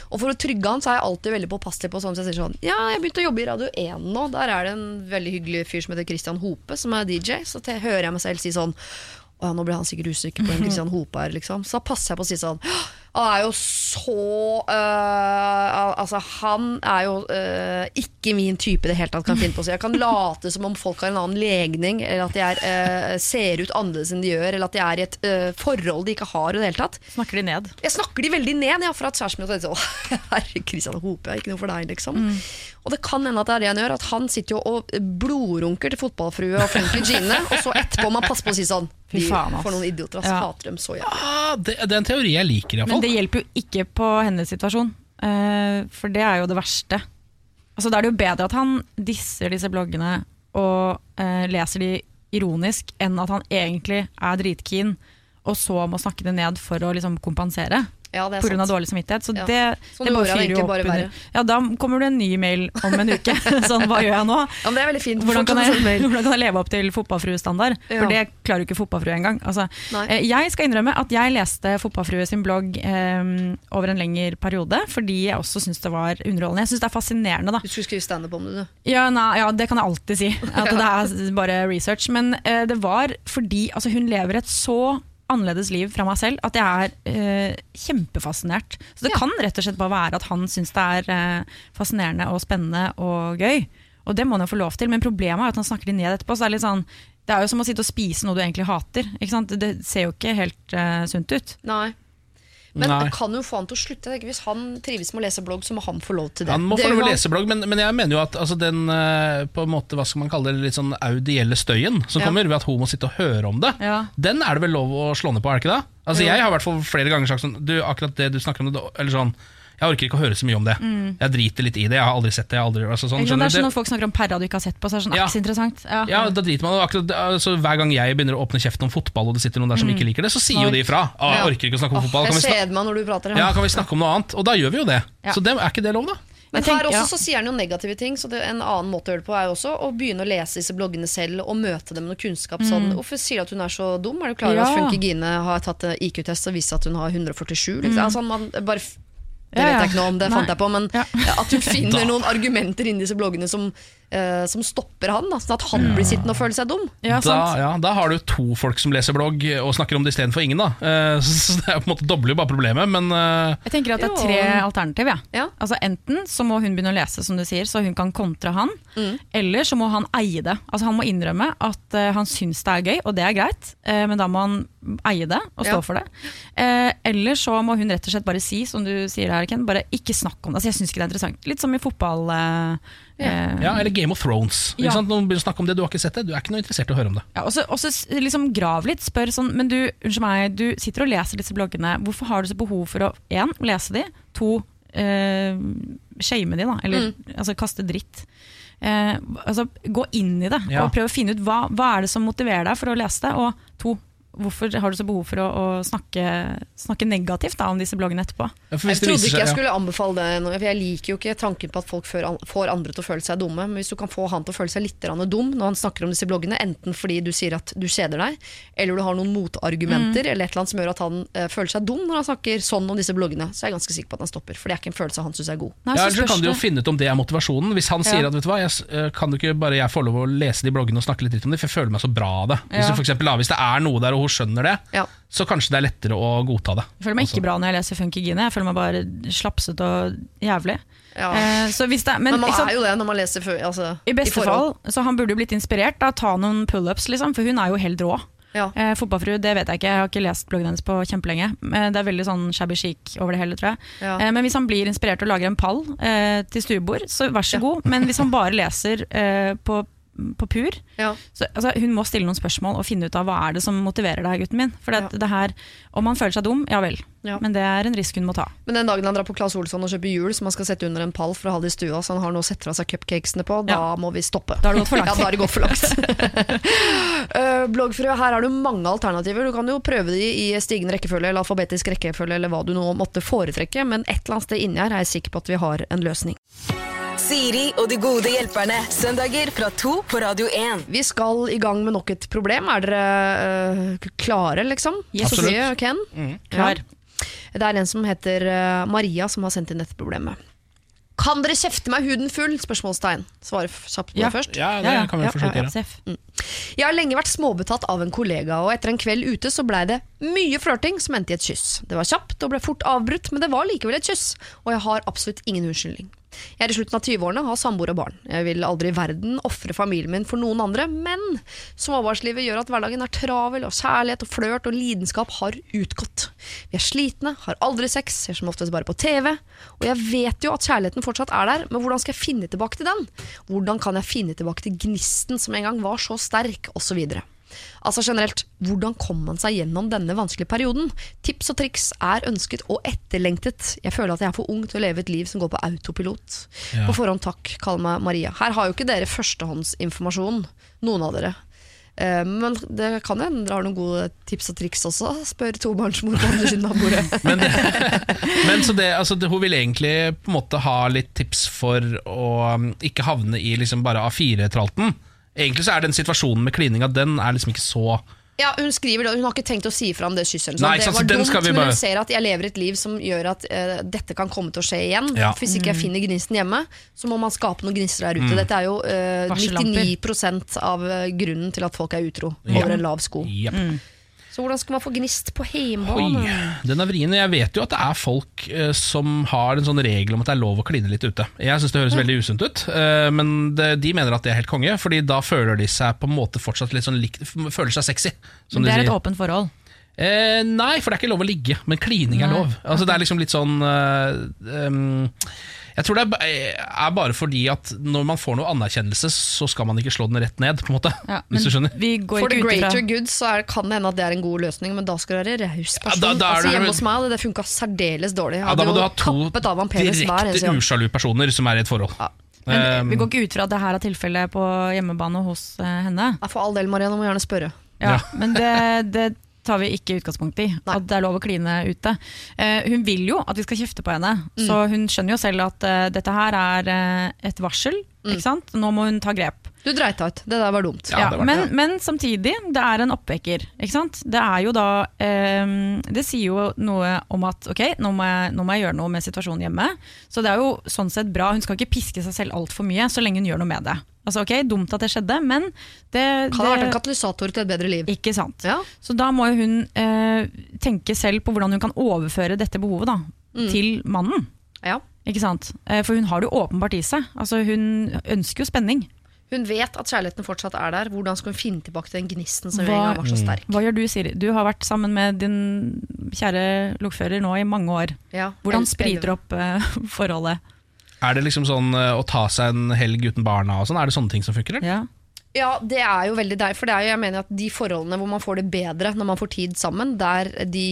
Og for å trygge han, så er jeg alltid veldig påpasselig på sånn så jeg sier sånn Ja, jeg begynte å jobbe i Radio 1 nå. Der er det en veldig hyggelig fyr som heter Christian Hope, som er DJ. Så hører jeg meg selv si sånn Å ja, nå ble han sikkert usikker på hvem Christian Hope er, liksom. Så da passer jeg på å si sånn Han er jo så øh, Altså, han er jo øh, ikke min type i det hele tatt, kan jeg finne på å si. Jeg kan late som om folk har en annen legning, eller at de er, øh, ser ut annerledes enn de gjør, eller at de er i et forhold de ikke har i det hele tatt. Snakker de ned. Jeg snakker de veldig ned, ja, for at kjæresten min tenker sånn Herre Christian Hope, er ikke noe for deg, liksom. Og det kan hende at det er det han gjør, at han sitter jo og blodrunker til fotballfrue og Frankie Gine, og så etterpå må man passe på å si sånn Fy De faen, ass. for noen idioter, ass. Ja. Hater dem så jævlig. Ah, det, det er en teori jeg liker, Men det hjelper jo ikke på hennes situasjon, eh, for det er jo det verste. Altså, da er det jo bedre at han disser disse bloggene og eh, leser de ironisk, enn at han egentlig er dritkeen, og så må snakke det ned for å liksom kompensere. Ja, det er Pga. dårlig samvittighet. Så Ja. det, det bare fyrer jo opp under- Ja, da kommer det en ny mail om en uke. sånn, hva gjør jeg nå? Ja, det er veldig fint. Hvordan kan, jeg, hvordan kan jeg leve opp til fotballfruestandard? Ja. For det klarer jo ikke fotballfrue engang. Altså, Nei. eh, jeg skal innrømme at jeg leste Fotballfrue sin blogg eh, over en lengre periode, fordi jeg også syns det var underholdende. Jeg syns det er fascinerende, da. Du skulle skrive standup om det, du. Ja, nei, ja, det kan jeg alltid si. At det er bare research. Men eh, det var fordi altså, hun lever et så annerledes liv fra meg selv at jeg er uh, kjempefascinert. Så det Ja. kan rett og slett bare være at han syns det er uh, fascinerende og spennende og gøy. Og det må han jo få lov til, men problemet er at han snakker det ned etterpå. Så det er litt sånn det er jo som å sitte og spise noe du egentlig hater. Det ser jo ikke helt uh, sunt ut. Nei. Men Nei. kan jo få han til å slutte. Tenker, Hvis han trives med å lese blogg, så må han få lov til det. Han må Det få lov til å lese blogg, men, men jeg mener jo at altså, den eh, på en måte, hva skal man kalle det, litt sånn audielle støyen som Ja. kommer ved at hun må sitte og høre om det, Ja. den er det vel lov å slå ned på, er det ikke det? Altså, jeg har i hvert fall flere ganger sagt sånn Du, akkurat det du snakker om, det, eller sånn Jeg orker ikke å høre så mye om det. Jeg driter litt i det. Jeg har aldri sett det. Jeg har aldri, altså, sånn, Ikke Det er sånn når folk snakker om perra du ikke har sett på, så er det sånn, Ja. er interessant. Ja. Ja, da driter man akkurat, altså, Hver gang jeg begynner å åpne kjeften om fotball, og det sitter noen der som ikke liker det, så sier jo de ifra. Å, jeg orker ikke å snakke om oh, fotball. Kan vi, meg når du prater. ja, kan vi snakke om noe annet? Og da gjør vi jo det. Ja. Så det, er ikke det lov, da? Men her også ja. så sier han jo negative ting, så det, en annen måte å gjøre det på er jo også å begynne å lese disse bloggene selv og møte dem med noe kunnskap. Sånn, Hvorfor sier du at hun er så dum? Er du klar over Mm. Ja. at Funky Gine har tatt eh, IQ-test og vist at hun har 147? Liksom? Altså, man bare det. Vet jeg ikke noe om, det Nei. fant jeg på, men Ja. at hun finner noen argumenter inni disse bloggene som, eh, som stopper han, da, sånn at han blir sittende og føle seg dum. Ja, da, sant. ja, da har du to folk som leser blogg og snakker om det istedenfor ingen. da Uh, Så det er på en måte dobler jo bare problemet, men uh, Jeg tenker at det er Jo. tre alternativ. Ja. Ja. Altså Enten så må hun begynne å lese, som du sier, så hun kan kontre han. Mm. Eller så må han eie det. Altså Han må innrømme at han syns det er gøy, og det er greit, eh, men da må han eie det og stå Ja. for det. Eh, eller så må hun rett og slett bare si, som du sier her, Ken, bare ikke snakk om det. Altså Jeg syns ikke det er interessant. Litt som i fotball. Eh, Ja, Eller Game of Thrones. Ikke Ja. sant? Noen begynner å snakke om det, Du har ikke sett det, du er ikke noe interessert i å høre om det. Ja, og så og så s- liksom grav litt, spør sånn Men du, unnskyld meg, du sitter og leser disse bloggene. Hvorfor har du så behov for å én, lese de, to, eh, shame de, da. Eller altså kaste dritt. Eh, altså Gå inn i det Ja. og prøv å finne ut hva, hva er det som motiverer deg for å lese det. Og to, hvorfor har du så behov for å, å snakke, snakke negativt da, om disse bloggene etterpå? Ja, Jeg trodde ikke seg- jeg skulle anbefale det, nå, for jeg liker jo ikke tanken på at folk får andre til å føle seg dumme. Men hvis du kan få han til å føle seg litt dum når han snakker om disse bloggene, enten fordi du sier at du kjeder deg, eller du har noen motargumenter, eller et eller annet som gjør at han uh, føler seg dum når han snakker sånn om disse bloggene, så er jeg ganske sikker på at han stopper. For det er ikke en følelse han syns er god. Nei, Ja, så kan du jo finne ut om det er motivasjonen. Hvis han sier Ja. at vet du hva, jeg, eh, kan du ikke bare jeg få lov å lese de bloggene og snakke litt om det, for jeg føler meg så bra av det. Hvis, Ja. du for eksempel, da, hvis det er noe der og hun skjønner det, Ja. så kanskje det er lettere å godta det. Jeg føler meg Altså. ikke bra når jeg leser Funky Gine. Jeg føler meg bare slapset og jævlig. Ja. Eh, så hvis det, men, Men man sant? er jo det når man leser før, altså, I beste forhold. fall, så han burde jo blitt inspirert å ta noen pullups, liksom, for hun er jo helt rå. Ja. Eh, fotballfru, det vet jeg ikke, jeg har ikke lest bloggen hennes på kjempelenge. Eh, det er veldig sånn shabby chic over det hele, tror jeg. Ja. Eh, men hvis han blir inspirert og lager en pall eh, til stuebord, så vær så Ja. god. Men hvis han bare leser eh, på, på pur, Ja. så altså, hun må stille noen spørsmål og finne ut av hva er det som motiverer deg, gutten min. For at Ja. det her, om han føler seg dum, ja vel. Ja. Men det er en risk hun må ta. Men den dagen han drar på Claes Olsson og kjøper hjul som han skal sette under en pall for å ha det i stua, så han har noe å sette fra seg cupcakesene på, da må vi stoppe. Da har det gått for langt. Ja, da har det gått for langt. uh, bloggfrø, her har du mange alternativer. Du kan jo prøve de i stigende rekkefølge eller alfabetisk rekkefølge, eller hva du nå måtte foretrekke, men et eller annet sted inni her er jeg sikker på at vi har en løsning. Siri og de gode hjelperne. Søndager fra to på Radio 1. Vi skal i gang med nok et problem. Er dere øh, klare, liksom? Yes. Sofie og Ken? Klar. Ja. Det er en som heter øh, Maria som har sendt inn dette problemet. Kan dere kjefte meg huden full? Spørsmålstegn. Svare kjapt på Ja. det først. Ja, det Ja, ja. kan vi forsøke ja, ja, gjøre. Jeg har lenge vært småbetatt av en kollega, og etter en kveld ute så blei det mye flørting som endte i et kyss. Det var kjapt og ble fort avbrutt, men det var likevel et kyss, og jeg har absolutt ingen unnskyldning. Jeg er i slutten av 20-årene, har samboer og barn. Jeg vil aldri i verden ofre familien min for noen andre, men småbarnslivet gjør at hverdagen er travel, og kjærlighet og flørt og lidenskap har utgått. Vi er slitne, har aldri sex, ser som oftest bare på TV, og jeg vet jo at kjærligheten fortsatt er der, men hvordan skal jeg finne tilbake til den? Hvordan kan jeg finne tilbake til gnisten som en gang var så sterk, osv. Altså generelt, hvordan kom man seg gjennom denne vanskelige perioden? Tips og triks er ønsket og etterlengtet. Jeg føler at jeg er for ung til å leve et liv som går på autopilot. Ja. På forhånd takk, kall meg Maria. Her har jo ikke dere førstehåndsinformasjon, noen av dere. Eh, Men det kan hende dere har noen gode tips og triks også. Spør tobarnsmor på andre siden av bordet. Men, men så det, altså, det, hun vil egentlig på en måte ha litt tips for å um, ikke havne i liksom bare A4-tralten. Egentlig så er den situasjonen med klininga Den er liksom ikke så Ja, Hun skriver det, og hun har ikke tenkt å si fra om det kysset. Nei, Det var så den dumt, skal vi men hun ser at jeg lever et liv som gjør at uh, dette kan komme til å skje igjen. Ja. Hvis ikke jeg finner gnisten hjemme, så må man skape noen gnister der ute. Mm. Dette er jo uh, 99% av eh, grunnen til at folk er utro Ja. over en lav sko. Jepp. Så hvordan skal man få gnist på Oi, hjemmebane? den er vrien. Jeg vet jo at det er folk eh, som har en sånn regel om at det er lov å kline litt ute. Jeg syns det høres veldig usunt ut, eh, men det, de mener at det er helt konge, Fordi da føler de seg på en måte fortsatt litt sånn lik, føler seg sexy. Som Det de er et sier. åpent forhold. Eh, nei, for det er ikke lov å ligge, men klining er Nei. lov. Altså, det er liksom litt sånn eh, um, Jeg tror det er, er bare fordi at når man får noe anerkjennelse, så skal man ikke slå den rett ned, på en måte. Ja, hvis du skjønner. Vi går For the greater good så er, kan det hende at det er en god løsning, men da skal du være raus Ja, person. da- da er altså, hjemme hos meg hadde det funka særdeles dårlig. Ja, da må du ha to direkte usjalu personer som er i et forhold. Ja. Men Um, vi går ikke ut fra at det her er tilfellet på hjemmebane hos eh, henne. For all del, Marianne, må gjerne spørre. Ja, Ja. Men det, det tar vi ikke utgangspunkt i. Nei. At det er lov å kline ute. Eh, hun vil jo at vi skal kjefte på henne, Mm. så hun skjønner jo selv at eh, dette her er eh, et varsel. Mm. Ikke sant? Nå må hun ta grep. Du dreit deg ut. Det der var dumt. Ja, Ja, var men, men samtidig, det er en oppvekker. Ikke sant? Det er jo da eh, Det sier jo noe om at ok, nå må, jeg, nå må jeg gjøre noe med situasjonen hjemme. Så det er jo sånn sett bra. Hun skal ikke piske seg selv altfor mye så lenge hun gjør noe med det. Altså ok, Dumt at det skjedde, men det, Kan ha vært en katalysator til et bedre liv. Ikke sant. Ja. Så da må jo hun eh, tenke selv på hvordan hun kan overføre dette behovet da, Mm. til mannen. ja. Ikke sant? Eh, For hun har det jo åpenbart i seg. Altså, hun ønsker jo spenning. Hun vet at kjærligheten fortsatt er der. Hvordan skal hun finne tilbake til den gnisten som Hva- en gang var så sterk? Hva gjør du, Siri? Du har vært sammen med din kjære lokfører nå i mange år. Ja. Hvordan spriter spriter opp uh, forholdet? Er det liksom sånn eh, å ta seg en helg uten barna og sånn? Er det sånne ting som funker? Ja. Ja, det er jo veldig deg. For det er jo, jeg mener at de forholdene hvor man får det bedre når man får tid sammen, der, de,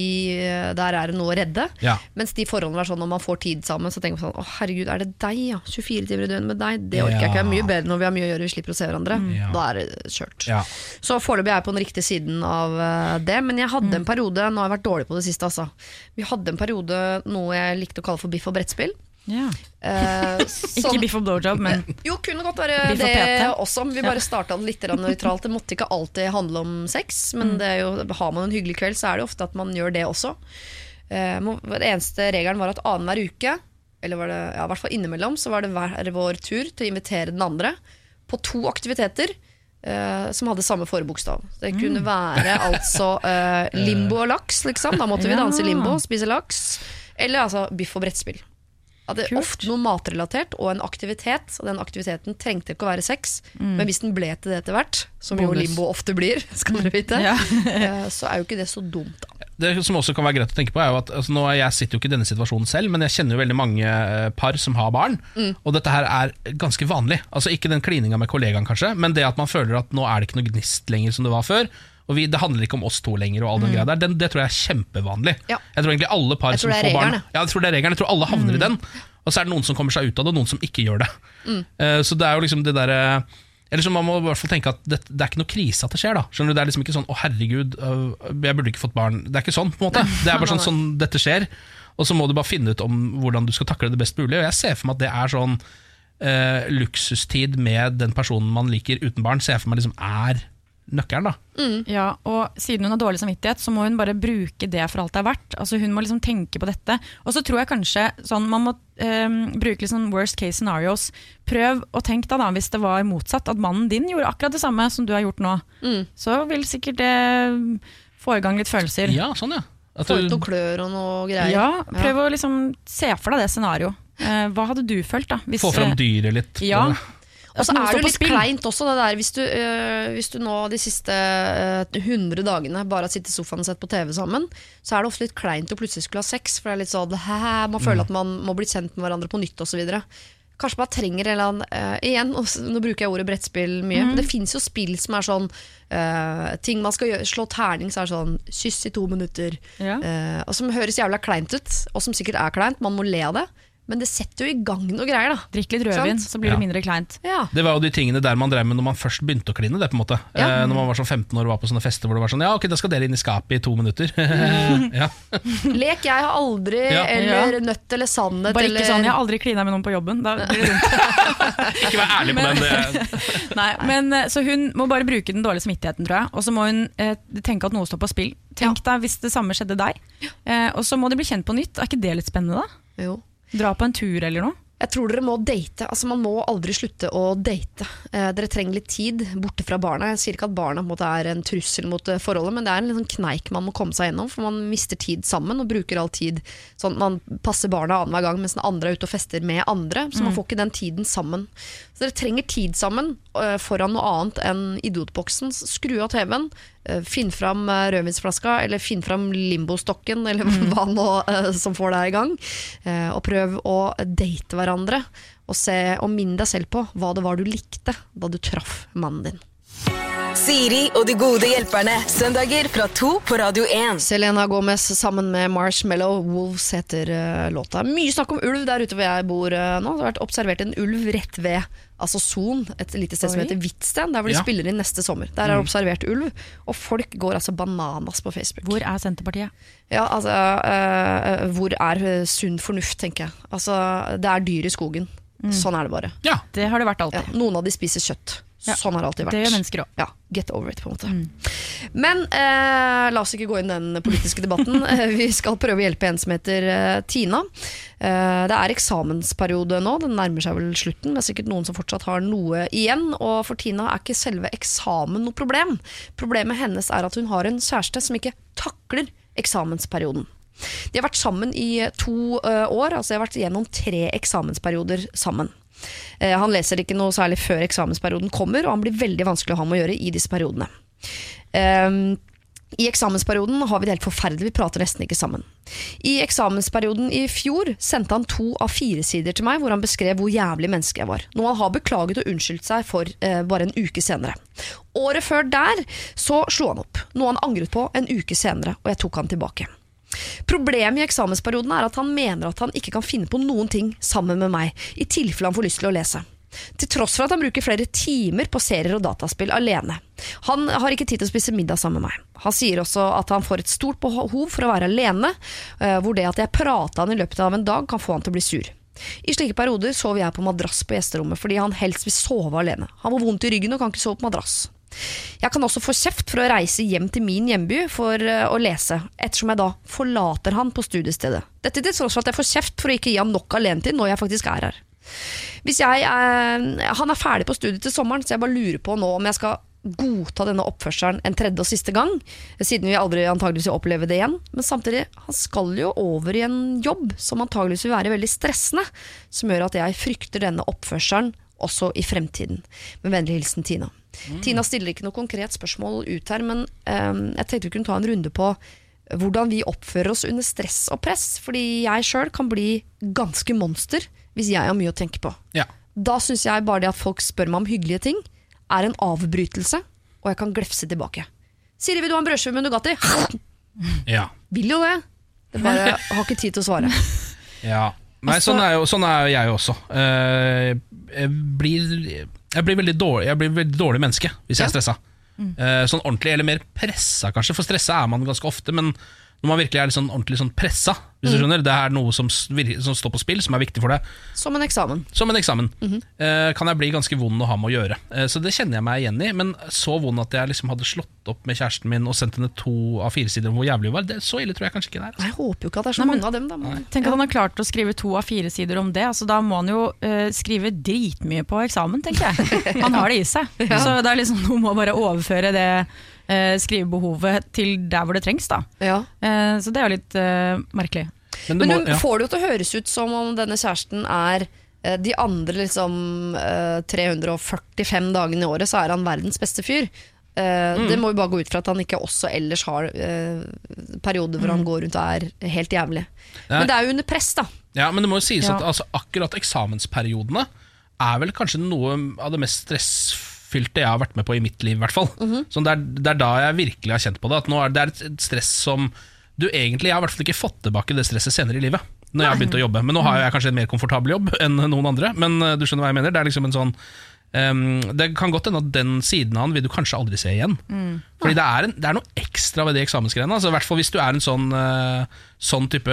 der er det noe å redde. Ja. Mens de forholdene er sånn når man får tid sammen, så tenker man sånn Å, herregud, er det deg, ja? 24 timer i døgnet med deg? Det orker jeg ikke. Det er mye bedre når vi har mye å gjøre, vi slipper å se hverandre. Ja. Da er det kjørt. Ja. Så foreløpig er jeg på den riktige siden av eh, det. Men jeg hadde en periode Nå har jeg vært dårlig på det siste, altså. Vi hadde en periode noe jeg likte å kalle for biff og brettspill. Ja. Eh, Ikke sånn- biff og blowjob, men jo, kunne godt være og det også. Vi bare starta det litt nøytralt. Det måtte ikke alltid handle om sex, men Mm. det er jo, har man en hyggelig kveld, så er det ofte at man gjør det også. Uh, må- Den eneste regelen var at annenhver uke, eller var det, ja, i hvert fall innimellom, så var det hver vår tur til å invitere den andre på to aktiviteter. Uh, som hadde samme forbokstav. Det Mm. kunne være altså uh, limbo og laks, liksom. Da måtte vi danse limbo og spise laks. Eller altså biff og brettspill. At det er ofte noe matrelatert og en aktivitet. Og den aktiviteten trengte ikke å være sex, men hvis den ble til det etter hvert, som jo Bonus. limbo ofte blir, skal dere vite, Ja. eh, så er jo ikke det så dumt, da. Det som også kan være greit å tenke på er jo at altså, nå, Jeg sitter jo ikke i denne situasjonen selv, men jeg kjenner jo veldig mange eh, par som har barn. Og dette her er ganske vanlig. Altså Ikke den klininga med kollegaen, kanskje, men det at man føler at nå er det ikke noe gnist lenger som det var før. Og vi, Det handler ikke om oss to lenger, og all den greia der. Den, det tror jeg er kjempevanlig. Ja. Jeg tror egentlig alle par som får barn regelen, jeg. Ja, jeg tror det er regelen. Jeg tror alle havner i den. Og så er det noen som kommer seg ut av det, og noen som ikke gjør det. Eh, så det er jo liksom det der, eller så Man må i hvert fall tenke at det, det er ikke noe krise at det skjer. da Skjønner du, Det er liksom ikke sånn 'å herregud, øh, jeg burde ikke fått barn'. Det er ikke sånn. på en måte Det er bare sånn, sånn dette skjer. Og så må du bare finne ut om hvordan du skal takle det best mulig. Og jeg ser for meg at det er sånn eh, luksustid med den personen man liker uten barn. Ser jeg for meg liksom er nøkkelen. da Ja, og siden hun har dårlig samvittighet, så må hun bare bruke det for alt det er verdt. Altså Hun må liksom tenke på dette. Og så tror jeg kanskje sånn, man må um, bruke sånn worst case scenarios. Prøv å tenke da, da, hvis det var motsatt, at mannen din gjorde akkurat det samme som du har gjort nå. Så vil sikkert det få i gang litt følelser. Ja, sånn ja At Få ut noen klør og noe greier. Ja, prøv å liksom se for deg det scenarioet. Uh, hva hadde du følt da? Hvis, Få fram dyret litt. Ja. Og så er det jo litt spill. kleint også, det der hvis du, øh, hvis du nå de siste øh, 100 dagene bare har sittet i sofaen og sett på TV sammen, så er det ofte litt kleint å plutselig skulle ha sex, for det er litt sånn hæ, man føler at man må bli kjent med hverandre på nytt osv. Kanskje man trenger en eller annen øh, Igjen, nå bruker jeg ordet brettspill mye, men det fins jo spill som er sånn Ting man skal gjøre, slå terning, så er det sånn kyss i to minutter. Ja. og som høres jævla kleint ut, og som sikkert er kleint, man må le av det, men det setter jo i gang noe greier, da. Drikk litt rødvin, så blir Ja. det mindre kleint. Ja. Det var jo de tingene der man drev med når man først begynte å kline. det på en måte Ja. eh, Når man var sånn 15 år og var på sånne fester hvor det var sånn Ja, ok, da skal dere inn i skapet i to minutter. Lek jeg har aldri, Ja. eller nødt eller sannhet. Bare eller... ikke sånn, jeg har aldri klina med noen på jobben. Da blir det dumt. Ikke vær ærlig på den. Det, Nei, men, eh, så hun må bare bruke den dårlige samvittigheten, tror jeg. Og så må hun eh, tenke at noe står på spill. Tenk deg hvis det samme skjedde deg. Eh, og så må de bli kjent på nytt. Er ikke det litt spennende, da? Jo. Dra på en tur eller noe. Jeg tror dere må date. Altså, man må aldri slutte å date. Eh, dere trenger litt tid borte fra barna. Jeg sier ikke at barna måte, er en trussel mot eh, forholdet, men det er en liten kneik man må komme seg gjennom, for man mister tid sammen og bruker all tid sånn at man passer barna annenhver gang mens den andre er ute og fester med andre. Så man får ikke den tiden sammen. Så dere trenger tid sammen eh, foran noe annet enn idiotboksen. Skru av TV-en. eh, Finn fram eh, rødvinsflaska, eller finn fram limbostokken, eller hva nå som får deg i gang. Og prøv å date hverandre, og, se, og minn deg selv på hva det var du likte da du traff mannen din. Siri og de gode hjelperne. Søndager fra to på Radio 1. Selena Gomez sammen med Marshmallow Wolves heter uh, låta. Mye snakk om ulv der ute hvor jeg bor uh, nå. Det har vært observert en ulv rett ved altså Son, et lite sted som heter Hvitsten, der hvor de Ja. spiller inn neste sommer. Der er det observert ulv, og folk går altså bananas på Facebook. Hvor er Senterpartiet? Ja, altså, uh, hvor er sunn fornuft, tenker jeg. Altså, det er dyr i skogen. Sånn er det bare. ja. Det har det vært Ja, noen av de spiser kjøtt. Ja. Sånn har det alltid vært. Det gjør mennesker også. Ja, get over it, på en måte. Men eh, la oss ikke gå inn den politiske debatten. Eh, Vi skal prøve å hjelpe en som heter eh, Tina. Eh, det er eksamensperiode nå, den nærmer seg vel slutten. Det er sikkert noen som fortsatt har noe igjen. Og for Tina er ikke selve eksamen noe problem. Problemet hennes er at hun har en kjæreste som ikke takler eksamensperioden. De har vært sammen i to eh, år, altså de har vært gjennom tre eksamensperioder sammen. Eh, han leser ikke noe særlig før eksamensperioden kommer, og han blir veldig vanskelig å ha med å gjøre i disse periodene. Ehm, I eksamensperioden har vi det helt forferdelig, vi prater nesten ikke sammen. I eksamensperioden i fjor sendte han to av fire sider til meg hvor han beskrev hvor jævlig menneske jeg var. Noe han har beklaget og unnskyldt seg for eh, bare en uke senere. Året før der så slo han opp, noe han angret på en uke senere, og jeg tok han tilbake. Problemet i eksamensperioden er at han mener at han ikke kan finne på noen ting sammen med meg, i tilfelle han får lyst til å lese. Til tross for at han bruker flere timer på serier og dataspill alene. Han har ikke tid til å spise middag sammen med meg. Han sier også at han får et stort behov for å være alene, eh, hvor det at jeg prater han i løpet av en dag kan få han til å bli sur. I slike perioder sover jeg på madrass på gjesterommet fordi han helst vil sove alene. Han får vondt i ryggen og kan ikke sove på madrass. Jeg kan også få kjeft for å reise hjem til min hjemby for eh, å lese, ettersom jeg da forlater han på studiestedet. Dette til tross for at jeg får kjeft for å ikke gi han nok alenetid når jeg faktisk er her. Hvis jeg, eh, han er ferdig på studiet til sommeren, så jeg bare lurer på nå om jeg skal godta denne oppførselen en tredje og siste gang, siden vi aldri antageligvis vil oppleve det igjen. Men samtidig, han skal jo over i en jobb som antageligvis vil være veldig stressende, som gjør at jeg frykter denne oppførselen også i fremtiden. Med vennlig hilsen Tina. Tina stiller ikke noe konkret spørsmål ut her, men um, jeg tenkte vi kunne ta en runde på hvordan vi oppfører oss under stress og press. Fordi jeg sjøl kan bli ganske monster hvis jeg har mye å tenke på. ja. Da syns jeg bare det at folk spør meg om hyggelige ting, er en avbrytelse, og jeg kan glefse tilbake. Siri, vil du ha en brødskive med Nugatti? ja. Vil jo det. Det bare har ikke tid til å svare. Ja. Nei, Altså- sånn, er jo, sånn er jeg også. Eh, jeg, blir, jeg, blir veldig dårlig, jeg blir veldig dårlig menneske hvis jeg er stressa. Mm. sånn ordentlig, eller mer pressa kanskje, for stressa er man ganske ofte. Men Når man virkelig er litt sånn ordentlig sånn pressa, hvis du skjønner. Det er noe som, som står på spill, som er viktig for deg. Som en eksamen. Som en eksamen. eh, kan jeg bli ganske vond å ha med å gjøre. Eh, så det kjenner jeg meg igjen i. Men så vond at jeg liksom hadde slått opp med kjæresten min og sendt henne to av fire sider om hvor jævlig hun var. Det, så ille tror jeg kanskje ikke det er. Altså. Jeg håper jo ikke at det er så Nei, men- mange av dem. Da. men- Tenk at han har klart å skrive to av fire sider om det. Altså, da må han jo eh, skrive dritmye på eksamen, tenker jeg. Han har det i seg. Så det er liksom hun må bare overføre det skrivebehovet til der hvor det trengs. Da. Ja. Eh, så det er jo litt eh, merkelig. Men Men må, du ja. får det jo til å høres ut som om denne kjæresten er eh, de andre liksom eh, 345 dagene i året, så er han verdens beste fyr. Mm. Det må jo bare gå ut fra at han ikke også ellers har eh, perioder hvor han går rundt og er helt jævlig. Men det er jo under press, da. Ja, men det må jo sies Ja. at altså, akkurat eksamensperiodene er vel kanskje noe av det mest stressfylte jeg har vært med på i mitt liv. i hvert fall Så det, er, det er da jeg virkelig har kjent på det. At nå er det et- stress som du egentlig Jeg har i hvert fall ikke fått tilbake det stresset senere i livet. Når jeg har begynt å jobbe Men nå har jeg kanskje en mer komfortabel jobb enn noen andre. Men eh, du skjønner hva jeg mener. Det er liksom en sånn um, Det kan godt hende at den siden av han vil du kanskje aldri se igjen. Fordi det er, en, det er noe ekstra ved de eksamensgreiene. Altså, I hvert fall hvis du er en sånn, uh, sånn type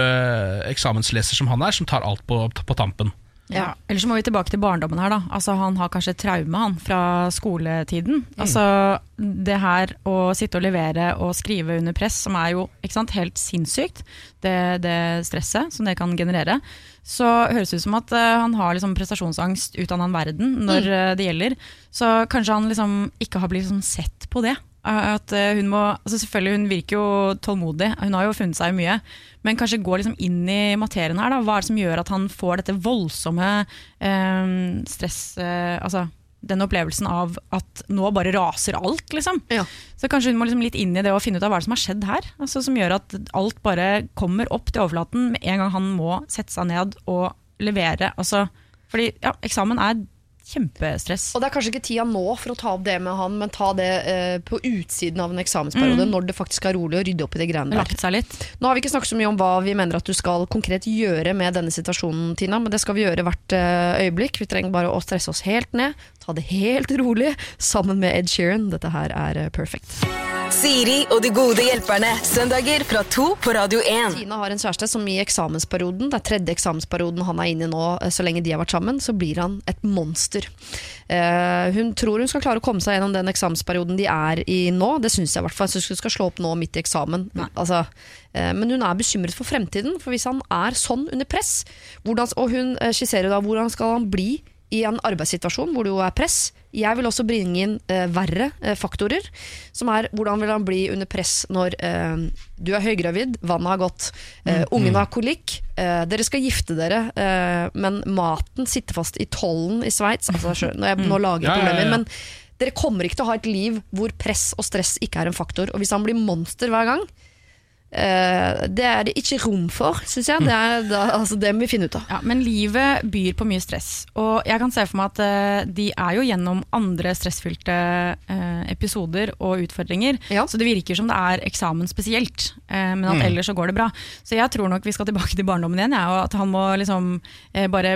eksamensleser som han er, som tar alt på, på tampen. Ja. Ellers så må vi tilbake til barndommen her. da Altså Han har kanskje traume han fra skoletiden. Altså Det her å sitte og levere og skrive under press, som er jo sant, helt sinnssykt, det, det stresset som det kan generere, så høres det ut som at uh, han har liksom prestasjonsangst ut av den verden når eh, det gjelder. Så kanskje han liksom ikke har blitt liksom sett på det. At eh, hun må, altså selvfølgelig Hun virker jo tålmodig, hun har jo funnet seg mye. Men kanskje gå liksom inn i materien her. Da. Hva er det som gjør at han får dette voldsomme eh, stress eh, Altså den opplevelsen av at nå bare raser alt, liksom. Ja. Så kanskje hun må liksom litt inn i det og finne ut av hva som har skjedd her. Altså, som gjør at alt bare kommer opp til overflaten med en gang han må sette seg ned og levere. Altså, fordi ja, eksamen er kjempestress. Og det er kanskje ikke tida nå for å ta opp det med han, men ta det eh, på utsiden av en eksamensperiode, når det faktisk er rolig, og rydde opp i det greiene der. Nå har vi ikke snakket så mye om hva vi mener at du skal konkret gjøre med denne situasjonen, Tina, men det skal vi gjøre hvert eh, øyeblikk. Vi trenger bare å stresse oss helt ned, ta det helt rolig, sammen med Ed Sheeran. Dette her er perfekt. perfect. Siri og de gode hjelperne. Søndager fra to på Radio 1. Tina har en kjæreste som i eksamensperioden, det er tredje eksamensperioden han er inne i nå, eh, så lenge de har vært sammen, så blir han et monster. Uh, hun tror hun skal klare å komme seg gjennom den eksamensperioden de er i nå. Det syns jeg i hvert fall. Jeg syns hun skal slå opp nå midt i eksamen. Altså, uh, men hun er bekymret for fremtiden. For hvis han er sånn under press, hvordan, og hun skisserer da hvordan skal han bli i en arbeidssituasjon hvor det jo er press. Jeg vil også bringe inn eh, verre eh, faktorer, som er hvordan vil han bli under press når eh, du er høygravid, vannet har gått, eh, ungen har kolikk, eh, dere skal gifte dere, eh, men maten sitter fast i tollen i Sveits. Altså, nå, jeg- nå lager jeg Ja, ja, ja. problemer, men dere kommer ikke til å ha et liv hvor press og stress ikke er en faktor. Og hvis han blir monster hver gang, eh, det er det ikke rom for, syns jeg. Det, er, da, altså, det må vi finne ut av. Ja, men livet byr på mye stress. Og jeg kan se for meg at uh, de er jo gjennom andre stressfylte uh, episoder og utfordringer. Ja. Så det virker som det er eksamen spesielt, eh, men at ellers så går det bra. Så jeg tror nok vi skal tilbake til barndommen igjen, ja, og at han må liksom bare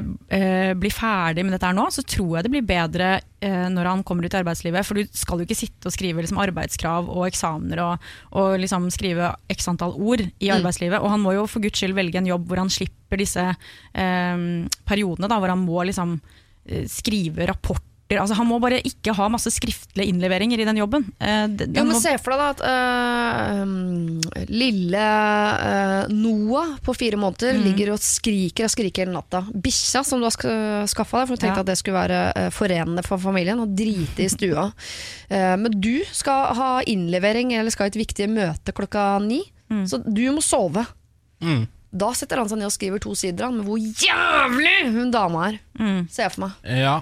bli ferdig med dette her nå. Så tror jeg det blir bedre når han kommer ut i arbeidslivet. For du skal jo ikke sitte og skrive liksom, arbeidskrav og eksamener og, og liksom skrive x antall ord i arbeidslivet. Og han må jo for guds skyld velge en jobb hvor han slipper disse eh, periodene da, hvor han må liksom eh, skrive rapporter. Altså, han må bare ikke ha masse skriftlige innleveringer i den jobben. Eh, det- Jo, men må- Se for deg da at øh, lille øh, Noah på fire måneder Mm. ligger og skriker og skriker hele natta. Bikkja som du har sk skaffa deg, for du tenkte Ja. at det skulle være forenende for familien, og drite i stua. Men du skal ha innlevering eller skal i et viktig møte klokka ni, Mm. så du må sove. Mm. Da setter han seg ned og skriver to sider han, med hvor jævlig hun dama er. Mm. Ser jeg for meg. Ja,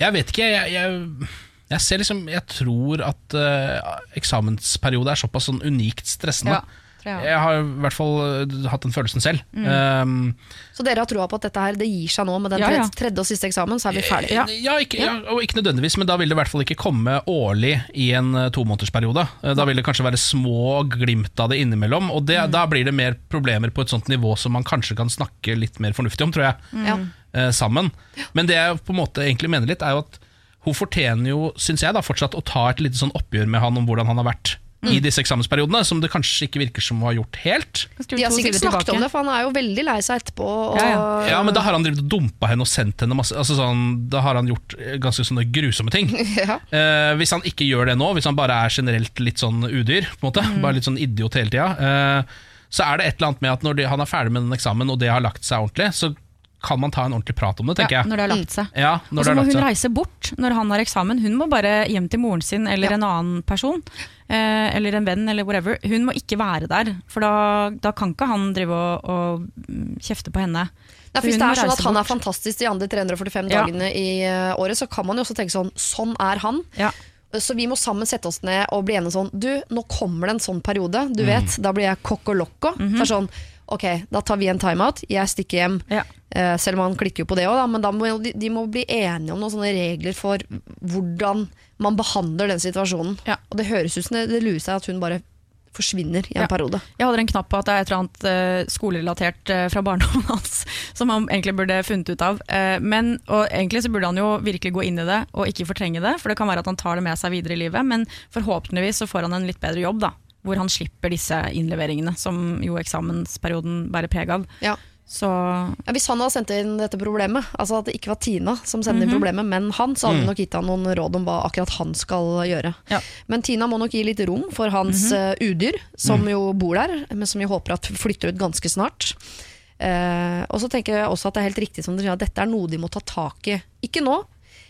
jeg vet ikke. Jeg, jeg, jeg ser liksom Jeg tror at uh, eksamensperiode er såpass sånn unikt stressende. Ja, tror jeg har i hvert fall eh, hatt den følelsen selv. Um, Så dere har troa på at dette her, det gir seg nå med den Ja, ja. tredje, tredje og siste eksamen, så er vi ferdige? ja, ja, ikke, ja, og ikke nødvendigvis, men da vil det i hvert fall ikke komme årlig i en uh, tomånedersperiode. Eh, Da vil det kanskje være små glimt av det innimellom, og det, da blir det mer problemer på et sånt nivå som man kanskje kan snakke litt mer fornuftig om, tror jeg. Mm. eh, sammen. Men det jeg på en måte egentlig mener litt, er jo at hun fortjener jo, syns jeg, da fortsatt å ta et lite sånn oppgjør med han om hvordan han har vært i disse eksamensperiodene, som det kanskje ikke virker som å ha gjort helt. De har sikkert snakket om det, for han er jo veldig lei seg etterpå. Og, Ja, ja. Ja, men Da har han drevet og dumpa henne og sendt henne masse altså sånn, Da har han gjort eh, ganske sånne grusomme ting. Ja. Eh, hvis han ikke gjør det nå, hvis han bare er generelt litt sånn udyr, på en måte, Mm. bare litt sånn idiot hele tida, eh, så er det et eller annet med at når de, han er ferdig med den eksamen og det har lagt seg ordentlig, så kan man ta en ordentlig prat om det, tenker Ja, jeg. når det har lagt seg. Ja, når Og så må hun reise bort når han har eksamen. Hun må bare hjem til moren sin eller Ja. en annen person. Eh, eller en venn, eller whatever. Hun må ikke være der, for da, da kan ikke han drive og, og mm, kjefte på henne. Nei, Hvis det er sånn at han er fantastisk de andre 345 Ja. dagene i eh, året, så kan man jo også tenke sånn Sånn er han. Ja. Så vi må sammen sette oss ned og bli enige sånn Du, nå kommer det en sånn periode. Du vet, da blir jeg kokk og lokko. Så er sånn, ok, da tar vi en timeout. Jeg stikker hjem. Ja. Uh, selv om han klikker jo på det òg, men da må de, de må bli enige om noen sånne regler for hvordan man behandler den situasjonen. Ja. Og det høres ut som det, det lurer seg at hun bare forsvinner i en Ja. periode. Jeg holder en knapp på at det er et eller annet uh, skolerelatert uh, fra barndommen hans som han egentlig burde funnet ut av. Uh, men, og egentlig så burde han jo virkelig gå inn i det og ikke fortrenge det, for det kan være at han tar det med seg videre i livet, men forhåpentligvis så får han en litt bedre jobb, da. Hvor han slipper disse innleveringene som jo eksamensperioden bærer preg av. Ja. Så Ja, hvis han hadde sendt inn dette problemet, altså at det ikke var Tina som sendte inn problemet, men han, så hadde mm. nok gitt han noen råd om hva akkurat han skal gjøre. Ja. Men Tina må nok gi litt rom for hans eh, udyr, som jo bor der, men som vi håper at flytter ut ganske snart. Eh, og så tenker jeg også at det er helt riktig som dere sier, at dette er noe de må ta tak i. Ikke nå,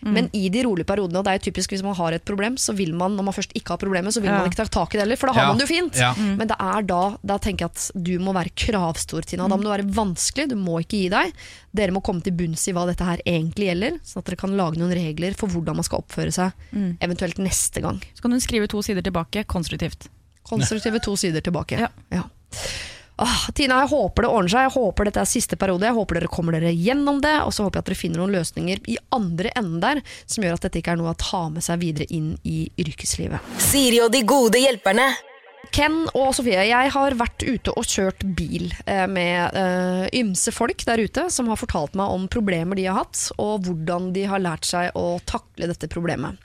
men i de rolige periodene. Og det er jo typisk hvis man har et problem, så vil man, når man først ikke har problemet, så vil Ja. man ikke ta tak i det heller, for da har Ja. man det jo fint. Ja. Men det er da, da tenker jeg at du må være kravstor, Tina. Da må du være vanskelig, du må ikke gi deg. Dere må komme til bunns i hva dette her egentlig gjelder, sånn at dere kan lage noen regler for hvordan man skal oppføre seg, eventuelt neste gang. så kan hun skrive to sider tilbake, konstruktivt. Konstruktive to sider tilbake. Ja. Åh, Tina, jeg håper det ordner seg. Jeg håper dette er siste periode. Jeg håper dere kommer dere gjennom det. Og så håper jeg at dere finner noen løsninger i andre enden der som gjør at dette ikke er noe å ta med seg videre inn i yrkeslivet. Siri og de gode hjelperne. Ken og Sofie, jeg har vært ute og kjørt bil eh, med uh, ymse folk der ute som har fortalt meg om problemer de har hatt, og hvordan de har lært seg å takle dette problemet.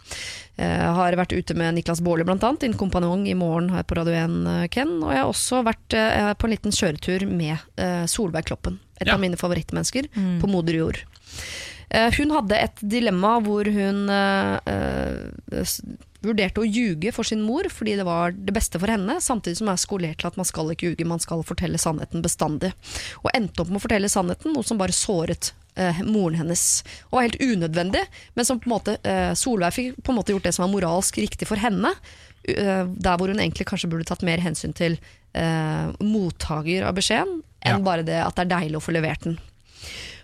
Jeg har vært ute med Niklas Baarli bl.a., din kompanjong i morgen her på Radio 1, eh, Ken. Og jeg har også vært eh, på en liten kjøretur med eh, Solveig Kloppen, et Ja. av mine favorittmennesker, på moder jord. Eh, Hun hadde et dilemma hvor hun eh, eh, vurderte å ljuge for sin mor fordi det var det beste for henne, samtidig som er skolert til at man skal ikke ljuge, man skal fortelle sannheten bestandig. Og endte opp med å fortelle sannheten, noe som bare såret eh, moren hennes. Og var helt unødvendig, men som på en måte eh, Solveig fikk på en måte gjort det som var moralsk riktig for henne, eh, der hvor hun egentlig kanskje burde tatt mer hensyn til eh, mottaker av beskjeden, enn Ja. bare det at det er deilig å få levert den.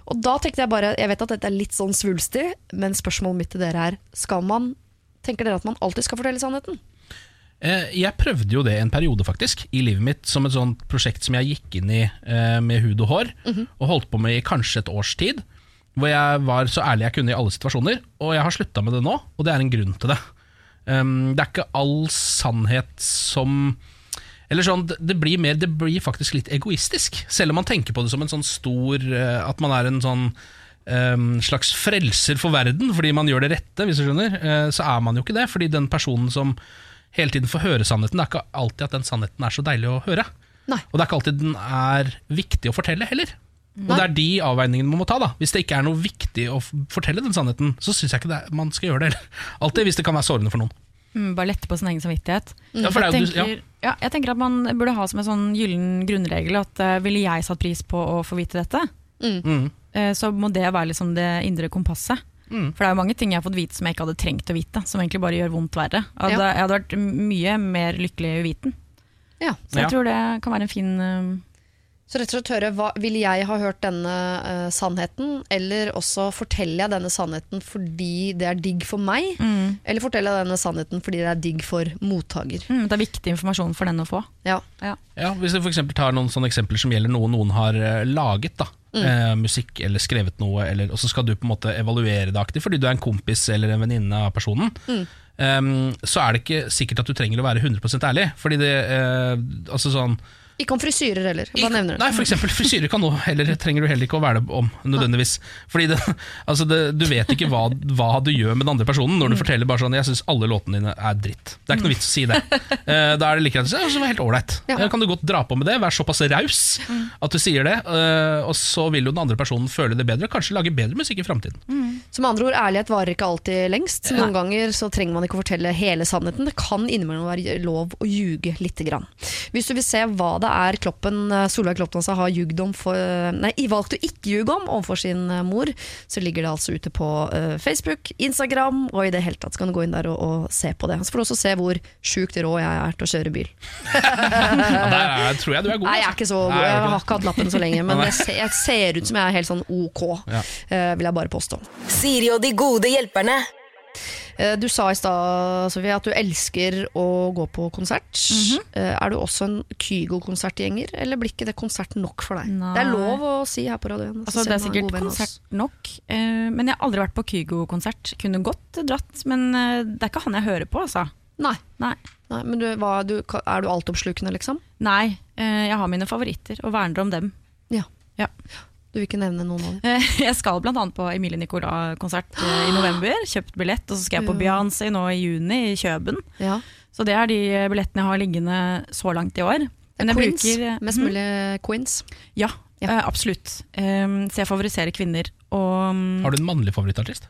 Og da tenkte jeg bare, jeg vet at dette er litt sånn svulstig, men spørsmålet mitt til dere er, skal man, tenker dere at man alltid skal fortelle sannheten? Eh, Jeg prøvde jo det en periode faktisk i livet mitt som et sånt prosjekt som jeg gikk inn i eh, med hud og hår, og holdt på med i kanskje et års tid. Hvor jeg var så ærlig jeg kunne i alle situasjoner, og jeg har slutta med det nå, og det er en grunn til det. Um, det er ikke all sannhet som eller sånn, det- det blir, mer, det blir faktisk litt egoistisk, selv om man tenker på det som en sånn stor eh, At man er en sånn um, slags frelser for verden fordi man gjør det rette, hvis du skjønner. eh, så er man jo ikke det, fordi den personen som hele tiden får høre sannheten, det er ikke alltid at den sannheten er så deilig å høre. Nei. Og det er ikke alltid den er viktig å fortelle heller. Og det er de avveiningene man må ta. da Hvis det ikke er noe viktig å fortelle den sannheten, så syns jeg ikke det er, man skal gjøre det. Alltid hvis det kan være sårende for noen. Mm, bare lette på sin egen samvittighet. Ja, for det er jeg, jo du- ja. tenker, ja, jeg tenker at man burde ha som en sånn gyllen grunnregel at uh, ville jeg satt pris på å få vite dette, Mm. eh, så må det være liksom det indre kompasset. Mm. For det er jo mange ting jeg har fått vite som jeg ikke hadde trengt å vite, som egentlig bare gjør vondt verre. At Ja. Jeg hadde vært mye mer lykkelig uviten. Ja. Så jeg Ja. tror det kan være en fin eh, Så rett og slett høre, hva, vil jeg ha hørt denne uh, sannheten, eller også forteller jeg denne sannheten fordi det er digg for meg, eller forteller jeg denne sannheten fordi det er digg for mottaker? mm, Det er viktig informasjon for den å få. Ja. Ja. Ja, Hvis du for eksempel tar noen sånne eksempler som gjelder noe noen har uh, laget, da, eh, musikk eller skrevet noe, eller, og så skal du på en måte evaluere det aktivt fordi du er en kompis eller en venninne av personen, em, så er det ikke sikkert at du trenger å være 100% ærlig. Fordi det, eh, altså sånn Ikke om frisyrer heller. Hva nevner du? Nei, for eksempel frisyrer kan også, heller, trenger du heller ikke å være det om, nødvendigvis. Fordi det, altså det, du vet ikke hva, hva du gjør med den andre personen når du forteller bare sånn 'jeg syns alle låtene dine er dritt'. Det er ikke noe vits å si det. Uh, da er det like greit å si «Ja, det var helt ålreit. Ja. Eh, Kan du godt dra på med det, være såpass raus at du sier det, Uh, og så vil jo den andre personen føle det bedre, kanskje lage bedre musikk i framtiden. Så med andre ord, ærlighet varer ikke alltid lengst. Noen ganger så trenger man ikke å fortelle hele sannheten. Det kan innimellom være lov å ljuge lite grann. Hvis du vil se hva det er Kloppen, eh, Solveig Kloppen altså har ljugd om for, nei, valgt å ikke ljuge om overfor sin eh, mor, så ligger det altså ute på uh, Facebook, Instagram, og i det hele tatt så kan du gå inn der og, og se på det. Så får du også se hvor sjukt rå jeg er til å kjøre bil. Ja, der er, tror jeg du er god. Nei, jeg er altså. ikke så god. Nei, Jeg har ikke hatt lappen så lenge, men jeg ser, jeg ser ut som jeg er helt sånn ok, Ja. uh, vil jeg bare påstå. Siri og de gode hjelperne. Eh, Du sa i stad Sofie, at du elsker å gå på konsert. Mm -hmm. Er du også en Kygo-konsertgjenger, eller blir ikke det konsert nok for deg? Nei. Det er lov å si her på radioen. Altså, det er sikkert konsert nok, eh, men jeg har aldri vært på Kygo-konsert. Kunne godt dratt, men det er ikke han jeg hører på, altså. Nei, Nei. nei men du, hva, du, er du altoppslukende, liksom? Nei, jeg har mine favoritter og verner om dem. Ja. Ja. Du vil ikke nevne noen av dem? Eh, Jeg skal bl.a. på Emilie Nicolas-konsert eh, i november. Kjøpt billett, og så skal jeg på Ja. Beyoncé nå i juni i Kjøben. Ja. Så det er de billettene jeg har liggende så langt i år. Men jeg Queens. bruker- Mest Mhm. mulig Queens. Ja, Ja. eh, absolutt. Um, så jeg favoriserer kvinner. Og mm, Har du en mannlig favorittartist?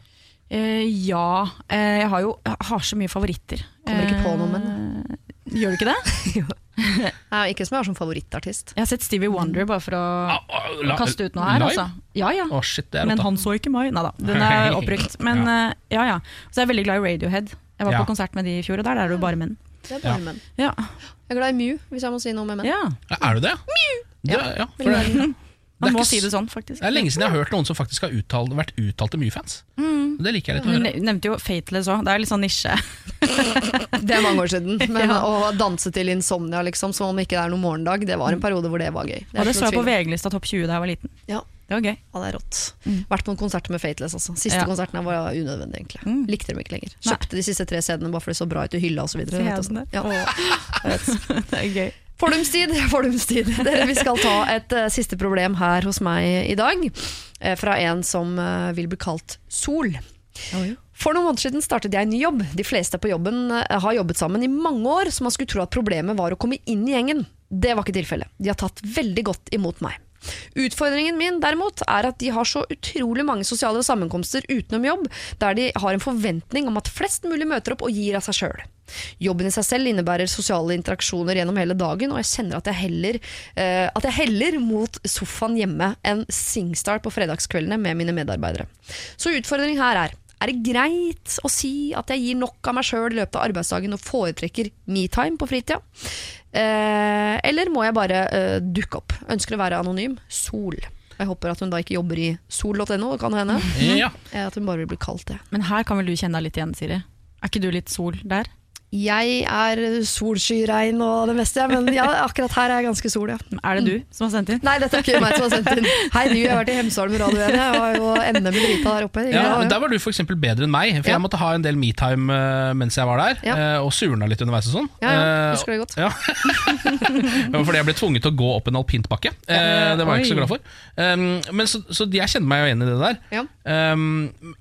eh, ja, eh, jeg har jo jeg har så mye favoritter. Kommer ikke på noe, men Gjør du ikke det? Nei, ikke som jeg har som favorittartist. Jeg har sett Stevie Wonder bare for å Ah, ah, la- kaste ut noe her. Altså. Ja, ja. Oh, shit, det er Men han så ikke meg. Nei da, den er opprykt. Men eh, ja, ja. Så jeg er veldig glad i Radiohead. Jeg var Ja. på konsert med de i fjor, og der er det jo bare menn. Det er bare Ja. menn. Ja, Jeg er glad i Mew, hvis jeg må si noe med menn. Er du det? Ja, ja, for det, det, er Man må ikke si det sånn, faktisk. det er lenge siden jeg har hørt noen som faktisk har uttalt, vært uttalte mye fans. Det liker jeg litt å Hun høre. nevnte jo Fateless òg. Det er litt sånn nisje. Det er mange år siden. Men Ja. å danse til insomnia liksom, som om ikke det er noen morgendag, det var en periode hvor det var gøy. Det Og det så jeg på. VG-lista topp 20 da jeg var liten. Ja. Det var gøy. Ja, det er rått. Vært på noen konserter med Fateless også. Siste Ja. konserten her var unødvendig, egentlig. Mm. Likte dem ikke lenger. Nei. Kjøpte de siste tre CD-ene bare fordi det så bra ut i hylla osv. Se den Det er gøy. Fordumstid, fordumstid. Dere, vi skal ta et uh, siste problem her hos meg i dag. Uh, fra en som uh, vil bli kalt Sol. For noen måneder siden startet jeg en ny jobb. De fleste på jobben har jobbet sammen i mange år, så man skulle tro at problemet var å komme inn i gjengen. Det var ikke tilfellet. De har tatt veldig godt imot meg. Utfordringen min derimot er at de har så utrolig mange sosiale sammenkomster utenom jobb, der de har en forventning om at flest mulig møter opp og gir av seg sjøl. Jobben i seg selv innebærer sosiale interaksjoner gjennom hele dagen, og jeg kjenner at jeg heller, uh, at jeg heller mot sofaen hjemme enn Singstar på fredagskveldene med mine medarbeidere. Så utfordringen her er er det greit å si at jeg gir nok av meg sjøl i løpet av arbeidsdagen og foretrekker metime på fritida? Eh, eller må jeg bare eh, dukke opp? Ønsker å være anonym. Sol. Jeg håper at hun da ikke jobber i sol.no, kan hende. Ja. Eh, At hun bare vil bli kalt det. Men her kan vel du kjenne deg litt igjen, Siri? Er ikke du litt sol der? Jeg er solskyregn og det meste, men ja, akkurat her er jeg ganske sol, ja. Er det du som har sendt inn? Nei, dette er ikke meg som har sendt inn. Hei du, jeg har vært i Hemsedal med Radio 1. Jeg var jo NM i drita der oppe. Ja, men Der var du for eksempel bedre enn meg, for Ja. jeg måtte ha en del metime eh, mens jeg var der. Ja. eh, Og surna litt underveis og sånn. Ja, ja, Eh, husker det godt. Ja. Det var fordi jeg ble tvunget til å gå opp en alpintbakke. Eh, det var jeg ikke så glad for. Men så, så jeg kjenner meg jo igjen i det der. Ja.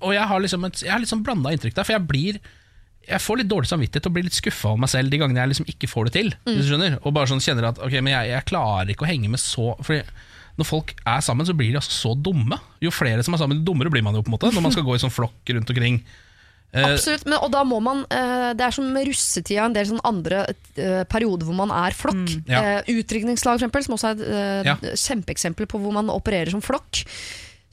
Og jeg har liksom et, jeg har litt sånn blanda inntrykk der, for jeg blir jeg får litt dårlig samvittighet og blir litt skuffa over meg selv de gangene jeg liksom ikke får det til. Mm. Hvis du skjønner Og bare sånn kjenner at ok, men jeg, jeg klarer ikke å henge med så Fordi Når folk er sammen, så blir de altså så dumme. Jo flere som er sammen, jo dummere blir man jo. på en måte Når man skal gå i sånn flokk rundt omkring. Eh, Absolutt, men, og da må man eh, Det er som med russetida, en del sånn andre eh, perioder hvor man er flokk. ja. Eh, utdrikningslag, for eksempel, som også er et Ja. kjempeeksempel på hvor man opererer som flokk.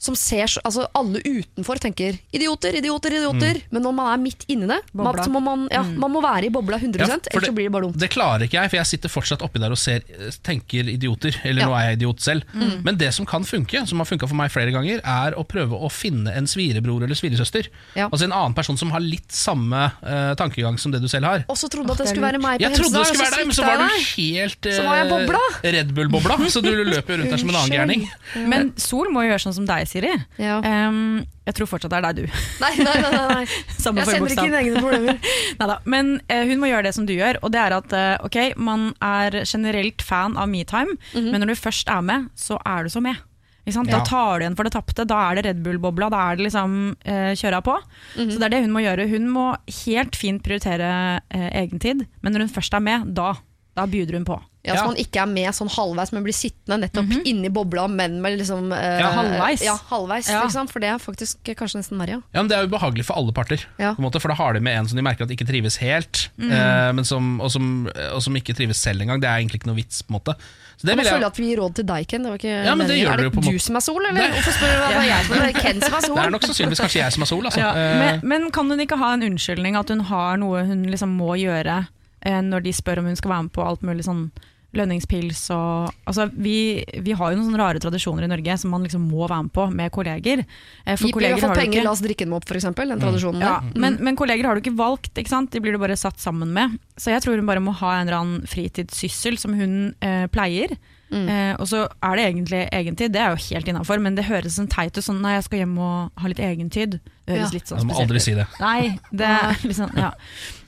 Som ser, så- altså Alle utenfor tenker 'idioter, idioter, idioter', men når man er midt inni det, man, så må man, ja, man må være i bobla 100 Ja, ellers så blir det bare dumt. Det klarer ikke jeg, for jeg sitter fortsatt oppi der og ser, tenker idioter. Eller Ja. nå er jeg idiot selv. Mm. Men det som kan funke, som har funka for meg flere ganger, er å prøve å finne en svirebror eller sviresøster. Ja. Altså en annen person som har litt samme uh, tankegang som det du selv har. Og så trodde at det det skulle være meg på Jeg trodde det Hemsedal, skulle være deg, men så var du helt Så var jeg bobla. Red Bull-bobla. Så du løper rundt der som en annen gærning. Men Sol må jo gjøre sånn som deg, Siri. Ja. Um, jeg tror fortsatt det er deg, du. Nei, nei, nei. nei, Jeg sender ikke mine egne problemer. Neida, Men uh, hun må gjøre det som du gjør, og det er at uh, ok, man er generelt fan av metime, Mhm. men når du først er med, så er du så med. Ikke sant? Ja. Da tar du igjen for det tapte, da er det Red Bull-bobla, da er det liksom eh, kjøra på. Mhm. Så det er det hun må gjøre. Hun må helt fint prioritere eh, egentid, men når hun først er med, da, da bjuder hun på. Ja. Så man ikke er med sånn halvveis, men blir sittende nettopp inni bobla, men med liksom eh, Ja, halvveis. Ja, halvveis Ja. Liksom, for det er faktisk kanskje nesten verre. Ja. Ja, men Det er ubehagelig for alle parter. Ja. På en måte, for Da har de med en som de merker at ikke trives helt, eh, men som, og, som, og som ikke trives selv engang. Det er egentlig ikke noe vits. på en måte Så det Jeg føler jeg, at vi gir råd til deg, Ken. Det var ikke Ja, men det gjør er du det en du som er sol, eller? Hvorfor spør du hva det er jeg som er? Det er Ken som er sol. Det er nok sannsynligvis kanskje jeg som er sol. Altså. Ja, Eh, men, men kan hun ikke ha en unnskyldning, at hun har noe hun liksom må gjøre eh, når de spør om hun skal være med på alt mulig sånn lønningspils og altså, vi, vi har jo noen sånne rare tradisjoner i Norge som man liksom må være med på med kolleger. Eh, for Gi- kolleger har du penger, ikke- la oss drikke dem opp, for eksempel. Den tradisjonen ja, der. men, men kolleger har du ikke valgt, ikke sant? de blir du bare satt sammen med. Så jeg tror hun bare må ha en eller annen fritidssyssel som hun eh, pleier. Eh, og så er det egentlig egentid, det er jo helt innafor, men det høres sånn teit ut. Sånn, nei, jeg skal hjem og ha litt egentid. Det høres Ja. litt sånn spesielt. Du må aldri si det. Nei, det er liksom, ja.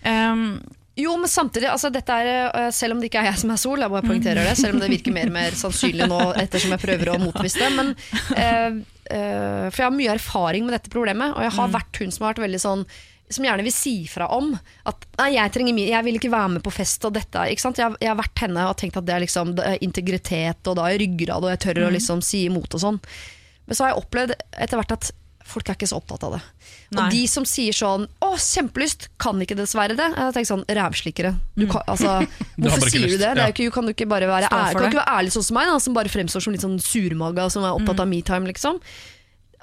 Um, Jo, men samtidig, altså dette er, eh, selv om det ikke er jeg som er sol, jeg bare poengterer det, selv om det virker mer og mer sannsynlig nå ettersom jeg prøver å motvise det, men eh, eh, For jeg har mye erfaring med dette problemet, og jeg har vært hun som har vært veldig sånn som gjerne vil si fra om at nei, jeg, trenger, jeg vil ikke være med på fest og dette. Ikke sant? Jeg, jeg har vært henne og tenkt at det er liksom det er integritet, og da er jeg ryggrad, og jeg tør å liksom si imot og sånn. Men så har jeg opplevd etter hvert at folk er ikke så opptatt av det. Nei. Og de som sier sånn 'Å, kjempelyst', kan ikke dessverre det. Jeg tenker sånn, Rævslikkere. Altså, hvorfor sier du det? det er ikke, kan du ikke bare være ærlig, kan ikke være ærlig sånn som meg, da, som bare fremstår som litt sånn surmaga, som er opptatt av metime, liksom.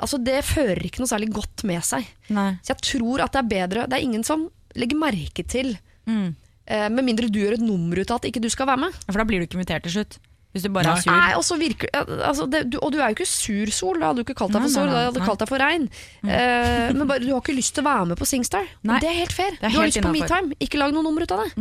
Altså, det fører ikke noe særlig godt med seg. nei. Så jeg tror at det er bedre Det er ingen som legger merke til, Mm. eh, med mindre du gjør et nummer ut av at ikke du skal være med. For da blir du ikke invitert til slutt. Hvis du bare Nei. er sur. Nei, og virker altså det, du, Og du er jo ikke sur, Sol. Da hadde du ikke kalt deg for Sol, da hadde du kalt deg for regn Eh, men bare, du har ikke lyst til å være med på Singstar. Nei. Og det er helt fair. Det er du har lyst lyst på innenfor. metime. Ikke lag noe nummer ut av det.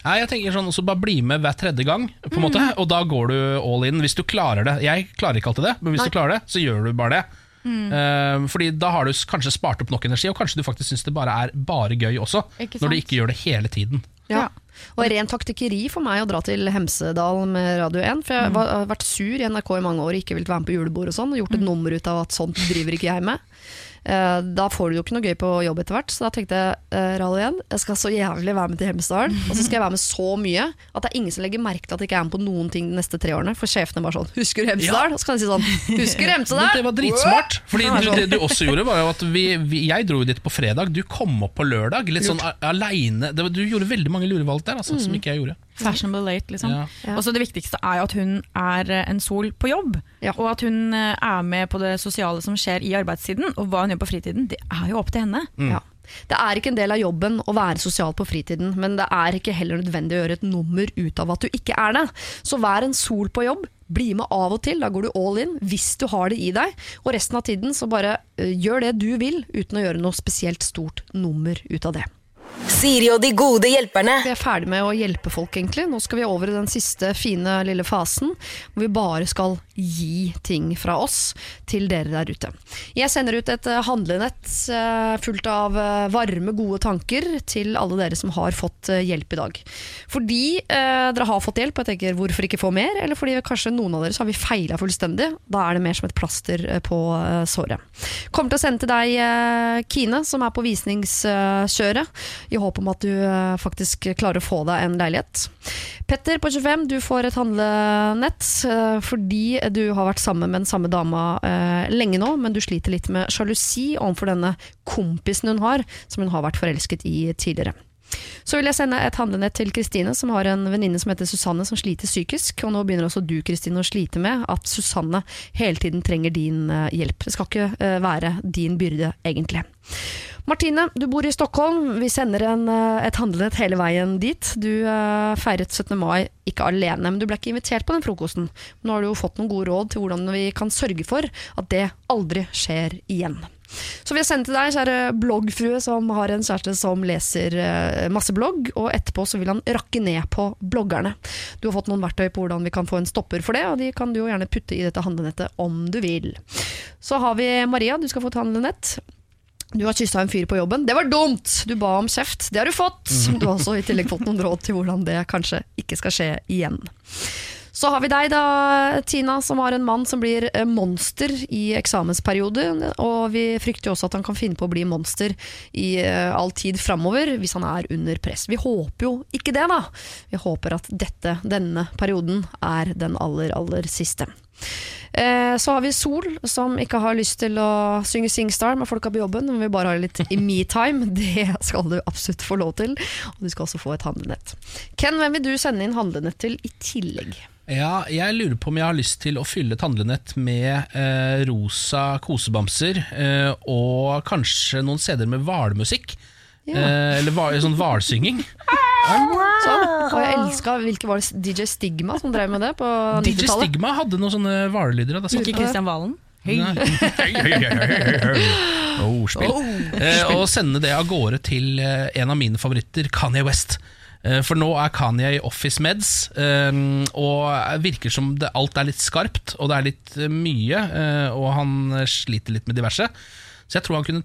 Nei, jeg tenker sånn, også Bare bli med hver tredje gang, på en måte, og da går du all in. Hvis du klarer det. Jeg klarer ikke alltid det, men hvis Nei. du klarer det, så gjør du bare det. Eh, fordi Da har du kanskje spart opp nok energi, og kanskje du faktisk syns det bare er bare gøy også. Ikke Når du ikke gjør det hele tiden. Ja. Og ren taktikkeri for meg å dra til Hemsedal med Radio 1. For jeg har vært sur i NRK i mange år og ikke villet være med på julebord og sånn. Og gjort et nummer ut av at sånt driver ikke jeg med. Eh, da får du jo ikke noe gøy på jobb etter hvert, så da tenkte jeg Radio 1, jeg skal så jævlig være med til Hemsedal. Og så skal jeg være med så mye at det er ingen som legger merke til at jeg ikke er med på noen ting de neste tre årene. For sjefene bare sånn 'Husker du Hemsedal?' Og så kan de si sånn 'Husker du Hemsedalen? Hemsedal?' det var dritsmart. Fordi Ja, du, sånn. Det du også gjorde, var jo at vi, vi, jeg dro dit på fredag. Du kom opp på lørdag, litt sånn aleine. Du gjorde veldig mange lurevalg der, altså, som ikke jeg gjorde. Fashionable late, liksom. Ja. Og så Det viktigste er jo at hun er eh, en sol på jobb, Ja. og at hun eh, er med på det sosiale som skjer i arbeidstiden. Og hva hun gjør på fritiden, det er jo opp til henne. Ja. Det er ikke en del av jobben å være sosial på fritiden, men det er ikke heller nødvendig å gjøre et nummer ut av at du ikke er det. Så vær en sol på jobb. Bli med av og til, da går du all in hvis du har det i deg. Og resten av tiden så bare øh, gjør det du vil, uten å gjøre noe spesielt stort nummer ut av det. Siri og de gode hjelperne. Vi er ferdig med å hjelpe folk, egentlig. Nå skal vi over i den siste fine lille fasen, hvor vi bare skal gi ting fra oss til dere der ute. Jeg sender ut et eh, handlenett eh, fullt av eh, varme, gode tanker til alle dere som har fått hjelp i dag. Fordi eh, dere har fått hjelp, og jeg tenker hvorfor ikke få mer? Eller fordi kanskje noen av dere så har vi feila fullstendig. Da er det mer som et plaster på såret. Kommer til å sende til deg, Kine, som er på visningskjøret, i håp om at du eh, faktisk klarer å få deg en leilighet. Petter på 25, du får et handlenett eh, fordi du har vært sammen med den samme dama eh, lenge nå, men du sliter litt med sjalusi overfor denne kompisen hun har, som hun har vært forelsket i tidligere. Så vil jeg sende et handlenett til Kristine, som har en venninne som heter Susanne, som sliter psykisk. Og nå begynner også du, Kristine, å slite med at Susanne hele tiden trenger din hjelp. Det skal ikke være din byrde, egentlig. Martine, du bor i Stockholm. Vi sender en, eh, et handlenett hele veien dit. Du uh, feiret 17. mai ikke alene, men du ble ikke invitert på den frokosten. Nå har du jo fått noen gode råd til hvordan vi kan sørge for at det aldri skjer igjen. Så vi har sendt til deg, kjære bloggfrue som har en kjæreste som leser eh, masse blogg, og etterpå så vil han rakke ned på bloggerne. Du har fått noen verktøy på hvordan vi kan få en stopper for det, og de kan du jo gjerne putte i dette handlenettet om du vil. Så har vi Maria, du skal få et handlenett. Du har kyssa en fyr på jobben. Det var dumt! Du ba om kjeft. Det har du fått. Du har også i tillegg fått noen råd til hvordan det kanskje ikke skal skje igjen. Så har vi deg da, Tina, som har en mann som blir eh, monster i eksamensperiode. Og vi frykter jo også at han kan finne på å bli monster i eh, all tid framover hvis han er under press. Vi håper jo ikke det, da. Vi håper at dette, denne perioden er den aller, aller siste. Eh, så har vi Sol, som ikke har lyst til å synge Singstar med folka på jobben, men vi bare har litt i me-time. Det skal du absolutt få lov til. Og du skal også få et handlenett. Ken, hvem vil du sende inn handlenett til i tillegg? Ja, jeg lurer på om jeg har lyst til å fylle et handlenett med eh, rosa kosebamser eh, og kanskje noen CD-er med hvalmusikk. Eh, eller hva- sånn hvalsynging. Så, og jeg elska Hvilke var det DJ Stigma som drev med det på 90-tallet? DJ Stigma hadde noen sånne satt- Ikke Kristian Valen. Ordspill. Eh, og sende det av gårde til eh, en av mine favoritter, Kanye West. Eh, For nå er Kanye i Office Meds, eh, og virker som det, alt er litt skarpt, og det er litt mye, og han sliter litt med diverse. Så jeg tror han kunne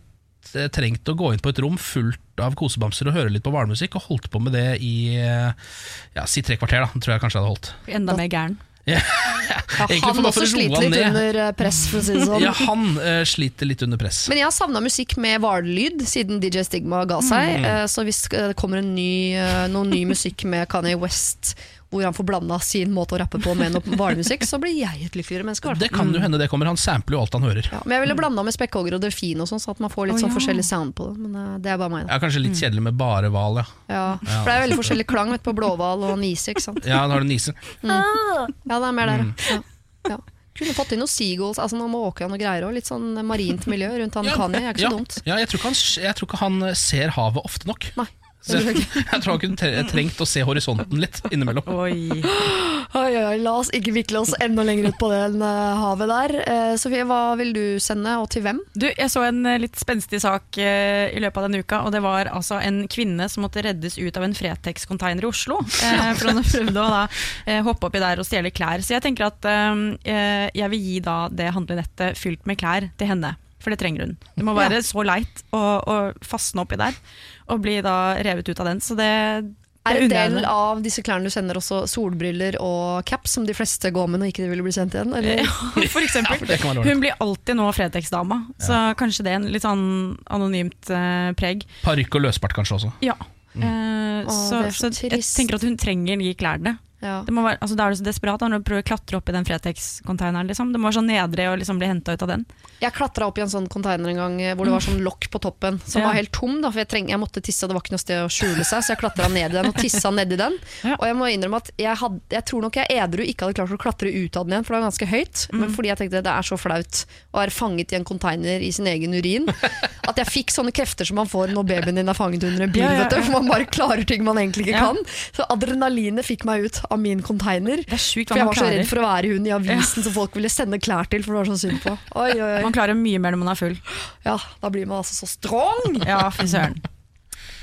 trengt å gå inn på et rom fullt av kosebamser og høre litt på hvalmusikk, og holdt på med det i ja, si tre kvarter, da, tror jeg kanskje jeg hadde holdt. Enda mer gæren. Ja, han også sliter litt ned. under eh, press, for å si det sånn. Ja, han uh, sliter litt under press. Men jeg har savna musikk med hvalelyd siden DJ Stigma ga seg. Mm. Uh, Så hvis det kommer en ny, noe ny musikk med Kanye West, hvor han får blanda sin måte å rappe på med noe barnemusikk, så blir jeg et lykkeligere menneske. Det kan jo hende det kommer. Han sampler jo alt han hører. Ja, men jeg ville blanda med spekkhogger og delfin, og sånn, så at man får litt sånn sånn ja. forskjellig sound på det. Men eh, det er bare meg, da. Ja, Kanskje litt kjedelig med bare hval, ja. Ja. For det er veldig forskjellig klang vet, på blåhval og nise, ikke sant. Ja, nå har du nise. Ja, det er mer der, Mm. ja. ja. Kunne fått inn noen seagulls, altså noe måkehan og greier òg. Litt sånn marint miljø rundt han Ja, Kanye, er ikke ja, så dumt. Ja, jeg tror, ikke han, jeg tror ikke han ser havet ofte nok. Nei. Så jeg, jeg tror han kunne trengt å se horisonten litt innimellom. Oi. Oi, oi, la oss ikke vikle oss enda lenger ut på det eh, havet der. Eh, Sofie, hva vil du sende, og til hvem? Du, jeg så en eh, litt spenstig sak eh, i løpet av denne uka, og det var altså en kvinne som måtte reddes ut av en Fretex-container i Oslo. Eh, for hun prøvde å da, eh, hoppe oppi der og stjele klær. Så jeg tenker at eh, jeg vil gi da det handlenettet fylt med klær til henne. For det trenger hun. Det må være så leit å, å fastne oppi der og bli da revet ut av den. Så det, Er det en del av disse klærne du sender også solbriller og caps, som de fleste går med når ikke de ville bli sendt igjen? Eller? For eksempel. Hun blir alltid nå Fretex-dama, så kanskje det er en litt sånn anonymt eh, preg. Parykk og løsbart kanskje også. Ja. Eh, Åh, så, er så så jeg tenker at hun trenger de klærne. Ja. Det må være, altså, da er du så desperat da, når du prøver å klatre opp i den Fretex-containeren. Liksom. Det må være sånn nedre og liksom bli henta ut av den. Jeg klatra opp i en sånn container en gang eh, hvor det var sånn lokk på toppen, som Ja. var helt tom. Da, for jeg, treng, jeg måtte tisse, og det var ikke noe sted å skjule seg, så jeg klatra ned i den og tissa nedi den. Ja. Og jeg må innrømme at jeg, had, jeg tror nok jeg edru ikke hadde klart å klatre ut av den igjen, for det var ganske høyt. Mm. Men fordi jeg tenkte det er så flaut å være fanget i en container i sin egen urin, at jeg fikk sånne krefter som man får når babyen din er fanget under en bil, Ja, ja, vet du, for man bare klarer ting man egentlig ikke kan. Så adrenalinet fikk meg ut av min container. Det er sykt, For jeg var så redd for å være hun i avisen som folk ville sende klær til, for det var så synd på. Oi, oi, oi. Man klarer mye mer når man er full. Ja, da blir man altså så strong! Ja, fy søren.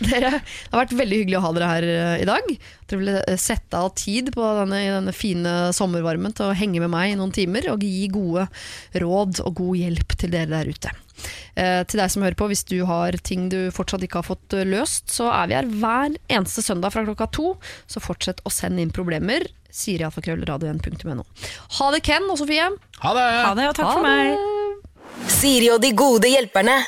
Dere, det har vært veldig hyggelig å ha dere her eh, i dag. Dere ville eh, sette av tid på denne, i denne fine sommervarmen til å henge med meg i noen timer og gi gode råd og god hjelp til dere der ute. Eh, til deg som hører på, hvis du har ting du fortsatt ikke har fått eh, løst, så er vi her hver eneste søndag fra klokka to. Så fortsett å sende inn problemer. Siri alfakrøllradio1.no. Ha det, Ken og Sofie. Ha det! Ha det, og takk Ha for meg. det. Siri og de gode hjelperne.